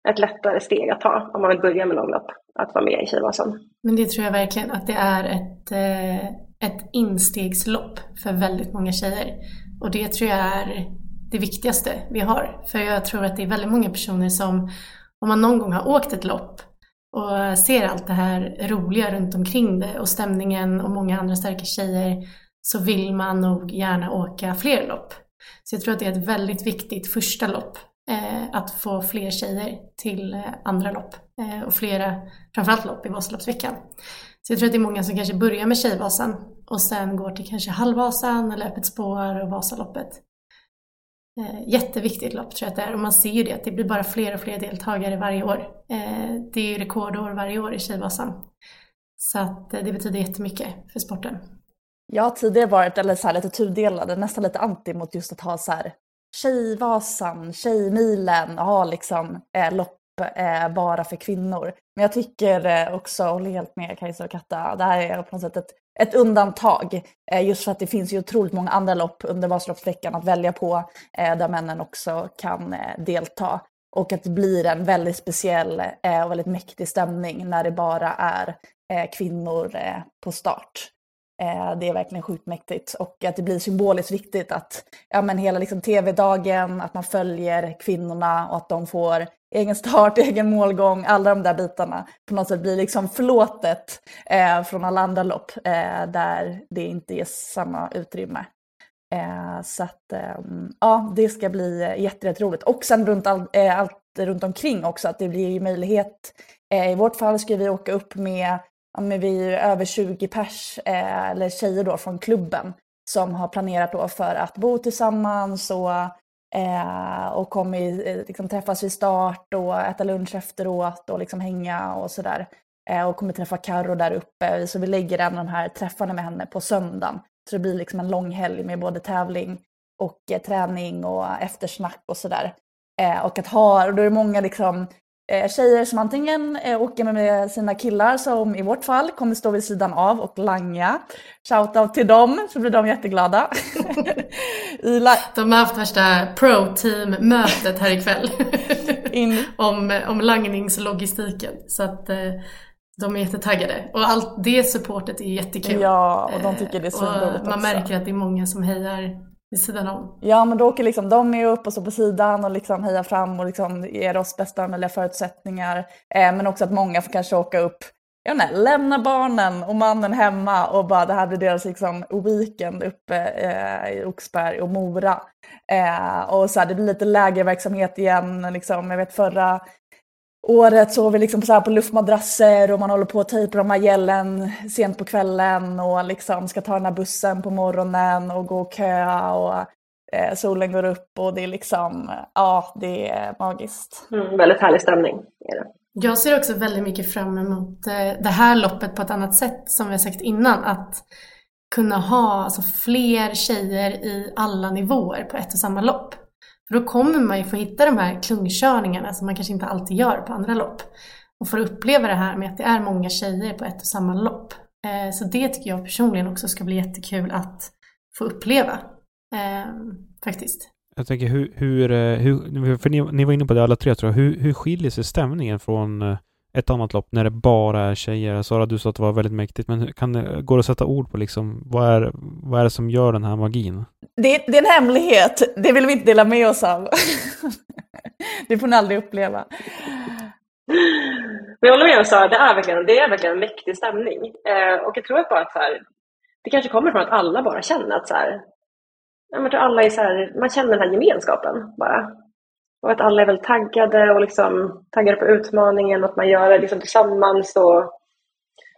[SPEAKER 8] ett lättare steg att ta om man vill börja med långlopp, att vara med i Tjejvasan.
[SPEAKER 4] Men det tror jag verkligen att det är ett, eh, ett instegslopp för väldigt många tjejer. Och det tror jag är det viktigaste vi har. För jag tror att det är väldigt många personer som, om man någon gång har åkt ett lopp och ser allt det här roliga runt omkring det och stämningen och många andra starka tjejer så vill man nog gärna åka fler lopp. Så jag tror att det är ett väldigt viktigt första lopp Eh, att få fler tjejer till eh, andra lopp eh, och flera, framförallt lopp i Vasaloppsveckan. Så jag tror att det är många som kanske börjar med Tjejvasan och sen går till kanske Halvvasan eller Öppet spår och Vasaloppet. Eh, jätteviktigt lopp tror jag att det är och man ser ju det att det blir bara fler och fler deltagare varje år. Eh, det är ju rekordår varje år i Tjejvasan. Så att eh, det betyder jättemycket för sporten.
[SPEAKER 9] Jag har tidigare varit eller så här, lite tudelad, nästan lite anti mot just att ha så här Tjejvasan, Tjejmilen och ha liksom eh, lopp eh, bara för kvinnor. Men jag tycker eh, också, håller helt med Kajsa och Katta, det här är på något sätt ett, ett undantag. Eh, just för att det finns ju otroligt många andra lopp under Vasaloppsveckan att välja på eh, där männen också kan eh, delta. Och att det blir en väldigt speciell eh, och väldigt mäktig stämning när det bara är eh, kvinnor eh, på start. Eh, det är verkligen sjukt mäktigt och att det blir symboliskt viktigt att ja, men hela liksom tv-dagen, att man följer kvinnorna och att de får egen start, egen målgång, alla de där bitarna på något sätt blir liksom förlåtet eh, från alla andra lopp eh, där det inte ges samma utrymme. Eh, så att ehm, ja, det ska bli eh, jätteroligt. Och sen runt all, eh, allt runt omkring också, att det blir ju möjlighet. Eh, I vårt fall ska vi åka upp med, ja, men vi är över 20 pers, eh, eller tjejer då från klubben som har planerat då för att bo tillsammans och Eh, och kommer eh, liksom, träffas vid start och äta lunch efteråt och liksom hänga och sådär. Eh, och kommer träffa Karo där uppe. Så vi lägger även de här träffarna med henne på söndagen. Så det blir liksom en lång helg med både tävling och eh, träning och eftersnack och sådär. Eh, och att ha, och då är det många liksom tjejer som antingen eh, åker med sina killar som i vårt fall kommer stå vid sidan av och langa. Shoutout till dem så blir de jätteglada.
[SPEAKER 4] de har haft värsta pro-team-mötet här ikväll. In. om, om langningslogistiken. Så att eh, de är jättetaggade. Och allt det supportet är jättekul.
[SPEAKER 9] Ja, och de tycker det är så
[SPEAKER 4] eh, Man märker att det är många som hejar vid sidan om.
[SPEAKER 9] Ja, men då åker liksom de med upp och så på sidan och liksom hejar fram och liksom ger oss bästa möjliga förutsättningar. Eh, men också att många får kanske åka upp, jag inte, lämna barnen och mannen hemma och bara det här blir deras liksom weekend uppe eh, i Oxberg och Mora. Eh, och så här, det blir lite lägerverksamhet igen, liksom, jag vet förra året sov vi liksom så på luftmadrasser och man håller på att tejpa de här gällen sent på kvällen och liksom ska ta den här bussen på morgonen och gå och köa och eh, solen går upp och det är liksom, ja det är magiskt.
[SPEAKER 8] Mm, väldigt härlig stämning är det.
[SPEAKER 4] Jag ser också väldigt mycket fram emot eh, det här loppet på ett annat sätt som vi har sagt innan att kunna ha alltså, fler tjejer i alla nivåer på ett och samma lopp. För då kommer man ju få hitta de här klungkörningarna som man kanske inte alltid gör på andra lopp. Och få uppleva det här med att det är många tjejer på ett och samma lopp. Eh, så det tycker jag personligen också ska bli jättekul att få uppleva. Eh, faktiskt.
[SPEAKER 6] Jag tänker hur, hur, eh, hur för ni, ni, var inne på det alla tre tror jag, hur, hur skiljer sig stämningen från ett annat lopp när det bara är tjejer? Sara, du sa att det var väldigt mäktigt, men kan, går det att sätta ord på liksom, vad är, vad är det som gör den här magin?
[SPEAKER 9] Det, det är en hemlighet, det vill vi inte dela med oss av. det får ni aldrig uppleva.
[SPEAKER 8] Men jag håller med om Sara, det är verkligen, det är verkligen en mäktig stämning. Eh, och jag tror att bara att så här, det kanske kommer från att alla bara känner att så här, jag tror alla är så här, man känner den här gemenskapen bara. Och att alla är väldigt taggade och liksom taggade på utmaningen och att man gör det liksom tillsammans. Och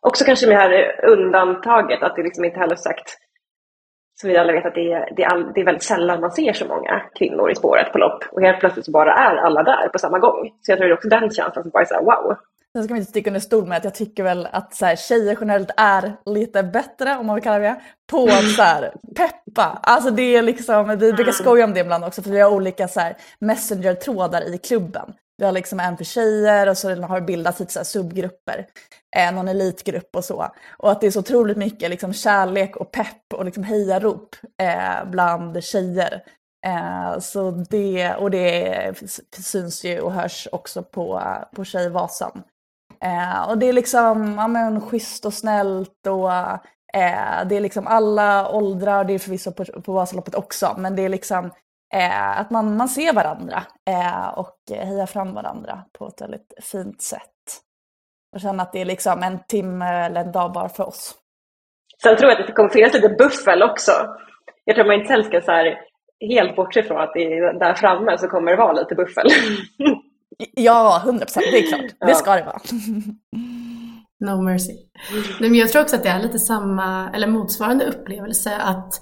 [SPEAKER 8] också kanske med det här undantaget, att det liksom inte heller sagt Så vi alla vet att det är, det, är all, det är väldigt sällan man ser så många kvinnor i spåret på lopp. Och helt plötsligt så bara är alla där på samma gång. Så jag tror det är också den känslan som bara är så här, wow.
[SPEAKER 9] Sen ska man inte sticka under stol med att jag tycker väl att så här, tjejer generellt är lite bättre, om man vill kalla det på att så här, peppa. Alltså det är liksom, vi brukar skoja om det ibland också för vi har olika så här, messenger-trådar i klubben. Vi har liksom en för tjejer och så har det bildats lite så här subgrupper. Eh, någon elitgrupp och så. Och att det är så otroligt mycket liksom kärlek och pepp och liksom hejarop eh, bland tjejer. Eh, så det, och det syns ju och hörs också på, på Tjejvasan. Eh, och det är liksom ja, men, schysst och snällt och eh, det är liksom alla åldrar, det är förvisso på, på Vasaloppet också, men det är liksom eh, att man, man ser varandra eh, och hejar fram varandra på ett väldigt fint sätt. Och känna att det är liksom en timme eller en dag bara för oss.
[SPEAKER 8] Sen tror jag att det kommer finnas lite buffel också. Jag tror man inte heller ska så här, helt bortse från att det är där framme så kommer det vara lite buffel.
[SPEAKER 9] Ja, hundra procent. Det är klart. Det ska det vara.
[SPEAKER 4] No mercy. Men jag tror också att det är lite samma, eller motsvarande upplevelse att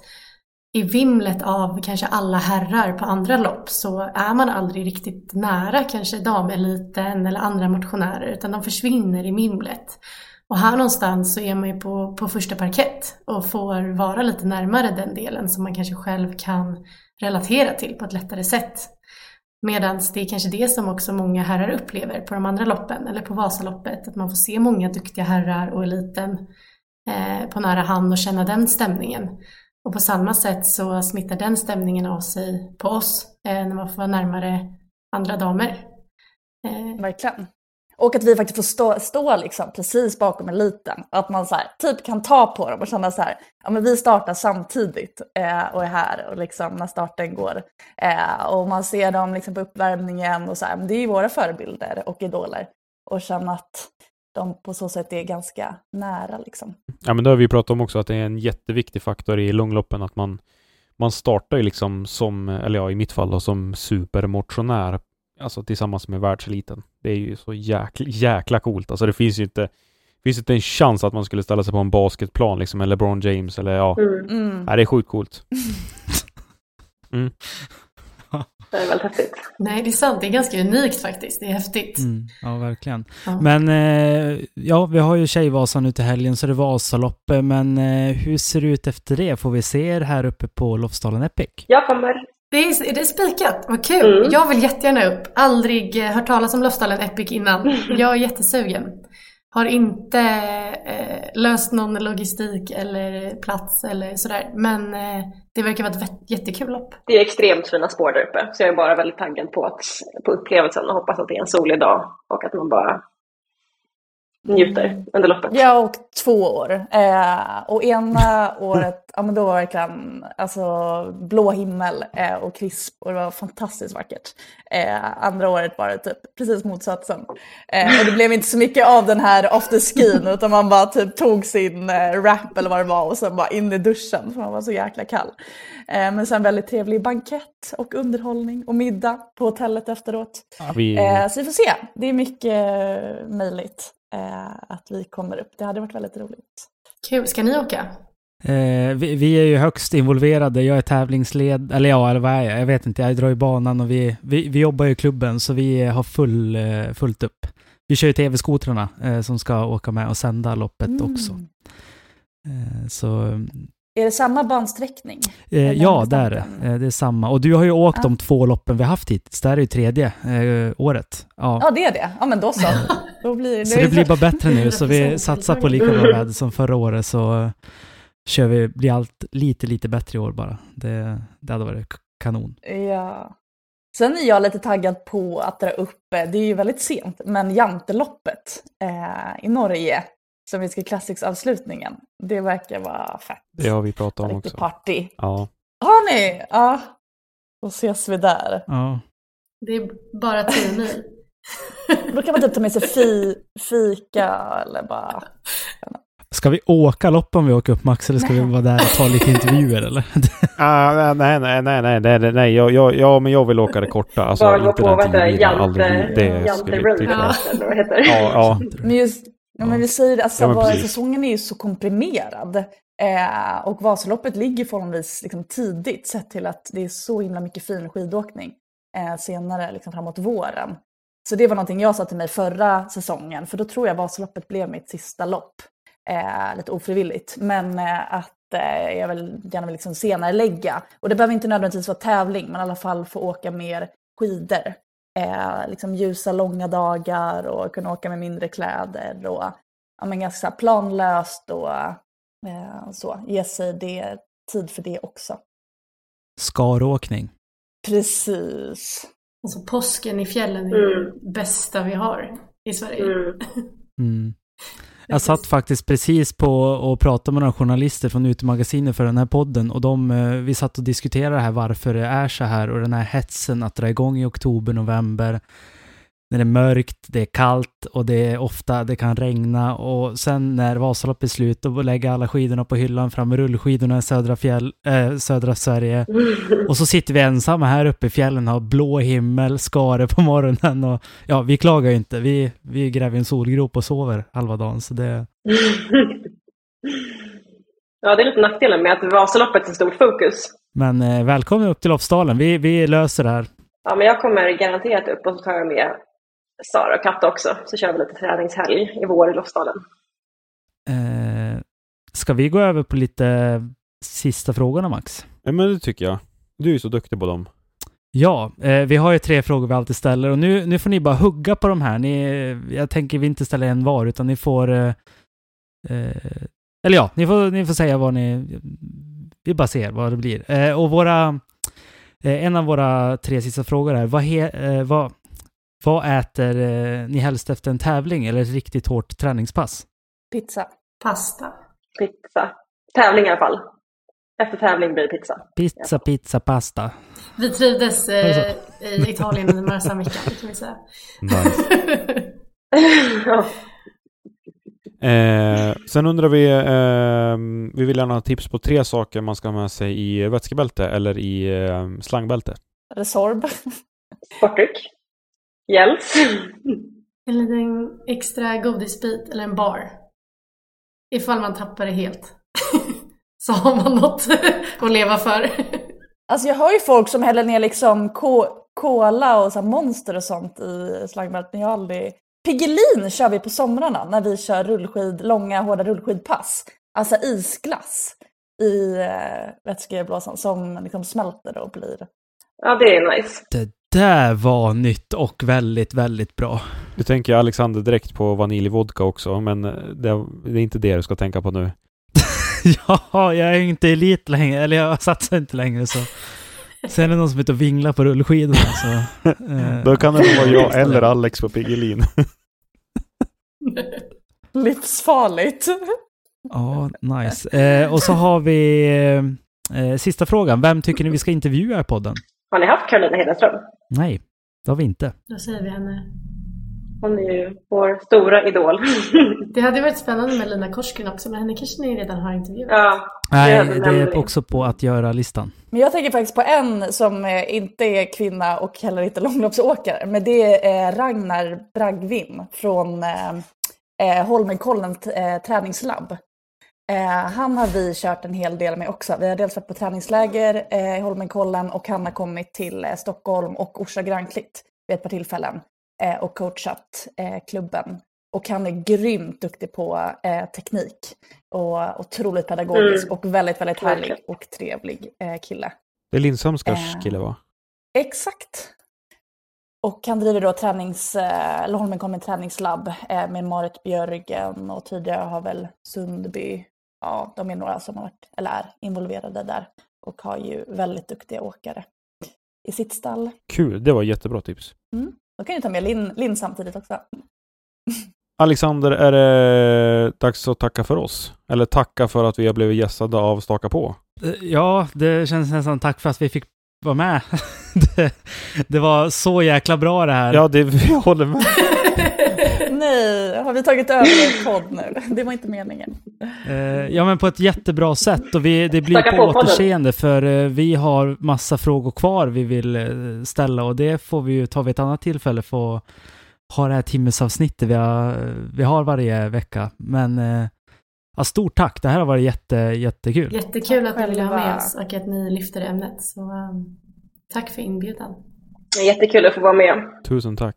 [SPEAKER 4] i vimlet av kanske alla herrar på andra lopp så är man aldrig riktigt nära kanske dameliten eller andra motionärer utan de försvinner i vimlet. Och här någonstans så är man ju på, på första parkett och får vara lite närmare den delen som man kanske själv kan relatera till på ett lättare sätt. Medan det är kanske det som också många herrar upplever på de andra loppen eller på Vasaloppet, att man får se många duktiga herrar och eliten eh, på nära hand och känna den stämningen. Och på samma sätt så smittar den stämningen av sig på oss eh, när man får vara närmare andra damer.
[SPEAKER 9] Eh. Verkligen. Och att vi faktiskt får stå, stå liksom precis bakom eliten. Att man så här, typ kan ta på dem och känna så här, ja men vi startar samtidigt eh, och är här och liksom när starten går. Eh, och man ser dem liksom på uppvärmningen och så här, men det är ju våra förebilder och idoler. Och känna att de på så sätt är ganska nära liksom.
[SPEAKER 6] Ja men det har vi pratat om också, att det är en jätteviktig faktor i långloppen att man man startar ju liksom som, eller ja i mitt fall då, som supermotionär alltså tillsammans med världseliten. Det är ju så jäkla, jäkla coolt. Alltså det finns ju inte finns inte en chans att man skulle ställa sig på en basketplan liksom, eller LeBron James eller ja.
[SPEAKER 8] Mm.
[SPEAKER 9] Mm.
[SPEAKER 6] Nej, det är sjukt coolt. Mm.
[SPEAKER 8] Det är väldigt häftigt.
[SPEAKER 4] Nej, det är sant. Det är ganska unikt faktiskt. Det är häftigt.
[SPEAKER 7] Mm, ja, verkligen.
[SPEAKER 4] Ja.
[SPEAKER 7] Men eh, ja, vi har ju Tjejvasan nu till helgen så det är Vasaloppet. Men eh, hur ser det ut efter det? Får vi se er här uppe på Lofsdalen Epic?
[SPEAKER 8] Jag kommer.
[SPEAKER 4] Det är, är det spikat? Vad kul!
[SPEAKER 8] Mm.
[SPEAKER 4] Jag vill jättegärna upp. Aldrig eh, hört talas om Lofsdalen Epic innan. Jag är jättesugen. Har inte eh, löst någon logistik eller plats eller sådär. Men eh, det verkar vara ett jättekul lopp.
[SPEAKER 8] Det är extremt fina spår där uppe. Så jag är bara väldigt taggad på, att, på upplevelsen och hoppas att det är en solig dag och att man bara njuter under loppet.
[SPEAKER 9] Jag har åkt två år. Eh, och ena året, ja men då var det verkligen alltså, blå himmel eh, och krisp och det var fantastiskt vackert. Eh, andra året var det typ precis motsatsen. Eh, och det blev inte så mycket av den här afterskin utan man bara typ tog sin eh, wrap eller vad det var och sen bara in i duschen för man var så jäkla kall. Eh, men sen väldigt trevlig bankett och underhållning och middag på hotellet efteråt.
[SPEAKER 6] Ja, vi-
[SPEAKER 9] Eh, så vi får se. Det är mycket eh, möjligt att vi kommer upp. Det hade varit väldigt roligt.
[SPEAKER 4] Kul. Ska ni åka?
[SPEAKER 7] Eh, vi, vi är ju högst involverade. Jag är tävlingsled, eller ja, eller vad är jag? Jag vet inte. Jag drar i banan och vi, vi, vi jobbar ju i klubben så vi har full, eh, fullt upp. Vi kör ju tv-skotrarna eh, som ska åka med och sända loppet
[SPEAKER 9] Mm.
[SPEAKER 7] också. Eh, så
[SPEAKER 9] Är det samma bansträckning?
[SPEAKER 7] Eh, ja, det är det. Eh, det är samma. Och du har ju åkt
[SPEAKER 9] Ja.
[SPEAKER 7] de två loppen vi haft hittills. Det här är ju tredje eh, året. Ja.
[SPEAKER 9] Ja, det är det. Ja, men då så. Då blir,
[SPEAKER 7] Så det blir bara bättre nu. Så vi satsar på lika bra väder som förra året. Så eh, kör vi, blir allt lite, lite bättre i år bara. Det, det hade varit kanon.
[SPEAKER 9] Ja. Sen är jag lite taggad på att dra upp, eh, det är ju väldigt sent, men Janteloppet i Norge som vi ska Classics-avslutningen. Det verkar vara fett.
[SPEAKER 6] Det har vi pratat om
[SPEAKER 9] Riktigt
[SPEAKER 6] också.
[SPEAKER 9] party.
[SPEAKER 6] Ja.
[SPEAKER 9] Har ni? Ja. Då ses vi där.
[SPEAKER 7] Ja.
[SPEAKER 4] Det är bara tio mil.
[SPEAKER 9] Då kan man typ ta med sig fi, fika eller bara...
[SPEAKER 7] Ska vi åka lopp om vi åker upp Max eller ska vi vara där och ta lite intervjuer eller?
[SPEAKER 6] Ah, nej, nej, nej, nej, nej, nej, nej, jag, jag, ja, men jag vill åka det korta. Alltså,
[SPEAKER 8] Bara gå
[SPEAKER 6] inte
[SPEAKER 8] på, vad heter det, Jante,
[SPEAKER 6] det
[SPEAKER 8] Road eller vad heter det?
[SPEAKER 6] Ja, ja.
[SPEAKER 9] Men just, ja, men vi säger alltså
[SPEAKER 6] Ja, precis.
[SPEAKER 9] säsongen är ju så komprimerad. Eh, och Vasaloppet ligger förhållandevis liksom, tidigt sett till att det är så himla mycket fin skidåkning eh, senare liksom, framåt våren. Så det var någonting jag sa till mig förra säsongen, för då tror jag Vasaloppet blev mitt sista lopp. Eh, lite ofrivilligt. Men eh, att eh, jag vill gärna vill liksom senare lägga. Och det behöver inte nödvändigtvis vara tävling, men i alla fall få åka mer skidor. Eh, liksom ljusa långa dagar och kunna åka med mindre kläder och ja, men ganska planlöst och eh, så. Ge sig det, tid för det också.
[SPEAKER 7] Skaråkning.
[SPEAKER 9] Precis.
[SPEAKER 4] Alltså påsken i fjällen är
[SPEAKER 8] Mm.
[SPEAKER 4] det bästa vi har i Sverige.
[SPEAKER 8] Mm.
[SPEAKER 7] Mm. Jag satt faktiskt precis på och pratade med några journalister från Utemagasinet för den här podden och de, eh, vi satt och diskuterade här varför det är så här och den här hetsen att dra igång i oktober, november när det är mörkt, det är kallt och det är ofta, det kan regna och sen när Vasaloppet är slut då lägger alla skidorna på hyllan fram med rullskidorna i södra, fjäll, äh, södra Sverige och så sitter vi ensamma här uppe i fjällen och har blå himmel, skare på morgonen och ja, vi klagar ju inte. Vi, vi gräver en solgrop och sover halva dagen så det...
[SPEAKER 8] Ja, det är lite nackdelen med att Vasaloppet är stort fokus.
[SPEAKER 7] Men eh, välkommen upp till Lofsdalen. Vi, vi löser det här.
[SPEAKER 8] Ja, men jag kommer garanterat upp och så tar jag med Sara och Katta också. Så kör vi lite träningshelg i vår i Lofsdalen.
[SPEAKER 7] Eh, ska vi gå över på lite sista frågorna Max?
[SPEAKER 6] Ja, men det tycker jag. Du är ju så duktig på dem.
[SPEAKER 7] Ja, eh, vi har ju tre frågor vi alltid ställer och nu, nu får ni bara hugga på de här. Ni, jag tänker vi inte ställer en var utan ni får... Eh, eh, eller ja, ni får, ni får säga vad ni... Vi bara ser vad det blir. Eh, och våra... Eh, en av våra tre sista frågor är vad, he, eh, vad, vad äter eh, ni helst efter en tävling eller ett riktigt hårt träningspass?
[SPEAKER 9] Pizza.
[SPEAKER 4] Pasta.
[SPEAKER 8] Pizza. Tävling i alla fall. Efter tävling blir det pizza.
[SPEAKER 7] Pizza, pizza, pasta.
[SPEAKER 4] Vi trivdes eh, i Italien under Marsa-veckan, det kan vi säga.
[SPEAKER 8] Ja.
[SPEAKER 6] Eh, sen undrar vi, eh, vi vill gärna ha tips på tre saker man ska ha med sig i vätskebälte eller i eh, slangbälte.
[SPEAKER 9] Resorb.
[SPEAKER 8] Sportdryck. Gels.
[SPEAKER 4] En liten extra godisbit eller en bar. Ifall man tappar det helt. Så har man något att leva för.
[SPEAKER 9] Alltså jag hör ju folk som häller ner liksom ko- cola och så monster och sånt i slangbältet. men Jag har aldrig... Piggelin kör vi på somrarna när vi kör rullskid, långa hårda rullskidpass. Alltså isglass i eh, vätskeblåsan som liksom smälter och blir...
[SPEAKER 8] Ja, det är nice.
[SPEAKER 7] Det där var nytt och väldigt, väldigt bra.
[SPEAKER 6] Du tänker Alexander direkt på vaniljvodka också, men eh, det, det är inte det du ska tänka på nu.
[SPEAKER 7] ja, jag är inte elit längre, eller jag satsar inte längre så. Sen är det någon som är ute och vinglar på rullskidorna så... eh,
[SPEAKER 6] Då kan det vara jag eller Alex på Piggelin.
[SPEAKER 9] Livsfarligt.
[SPEAKER 7] Ja, nice. Eh, och så har vi eh, sista frågan. Vem tycker ni vi ska intervjua i podden?
[SPEAKER 8] Har ni haft Carolina Hedenström?
[SPEAKER 7] Nej, det har vi inte.
[SPEAKER 4] Då säger vi henne.
[SPEAKER 8] Hon är ju vår stora idol.
[SPEAKER 4] Det hade varit spännande med Lina Korsgren också, men henne kanske ni redan har intervjuat.
[SPEAKER 8] Ja,
[SPEAKER 7] Nej, det är också på att göra-listan.
[SPEAKER 9] Men jag tänker faktiskt på en som eh, inte är kvinna och heller inte långloppsåkare. Men det är Ragnar Bragvim från eh, eh, Holmenkollen eh, träningslabb. Eh, han har vi kört en hel del med också. Vi har dels varit på träningsläger eh, i Holmenkollen och han har kommit till eh, Stockholm och Orsa Granklitt vid ett par tillfällen eh, och coachat eh, klubben. Och han är grymt duktig på eh, teknik och otroligt pedagogisk
[SPEAKER 8] Mm.
[SPEAKER 9] och väldigt, väldigt härlig
[SPEAKER 8] Verkligen.
[SPEAKER 9] och trevlig eh, kille.
[SPEAKER 6] Det är Lindsamskars
[SPEAKER 9] Eh.
[SPEAKER 6] kille va?
[SPEAKER 9] Exakt. Och han driver då tränings, eh, eller Holmenkollen träningslabb eh, med Marit Björgen och tidigare har väl Sundby, ja de är några som har varit, eller är involverade där och har ju väldigt duktiga åkare i sitt stall.
[SPEAKER 6] Kul, det var jättebra tips.
[SPEAKER 9] Mm. Då kan ju ta med Linn, Linn samtidigt också.
[SPEAKER 6] Alexander, är det dags att tacka för oss? Eller tacka för att vi har blivit gästade av Staka på?
[SPEAKER 7] Eh, Ja, det känns nästan tack för att vi fick vara med. det, det var så jäkla bra det här.
[SPEAKER 6] Ja, det, jag håller med.
[SPEAKER 9] Nej, har vi tagit över er podd nu? Det var inte meningen.
[SPEAKER 7] Eh, ja, men på ett jättebra sätt och vi, det blir
[SPEAKER 9] Tacka
[SPEAKER 7] på
[SPEAKER 9] på
[SPEAKER 7] återseende för eh, vi har massa frågor kvar vi vill eh, ställa och det får vi ju ta vid ett annat tillfälle för att ha det här timmesavsnittet vi har, vi har varje vecka. Men Ja, stort tack. Det här har varit jätte, jättekul.
[SPEAKER 4] Jättekul att ni ville ha med oss och att ni lyfter ämnet. Så um, tack för inbjudan.
[SPEAKER 8] Jättekul att få vara med.
[SPEAKER 6] Tusen tack.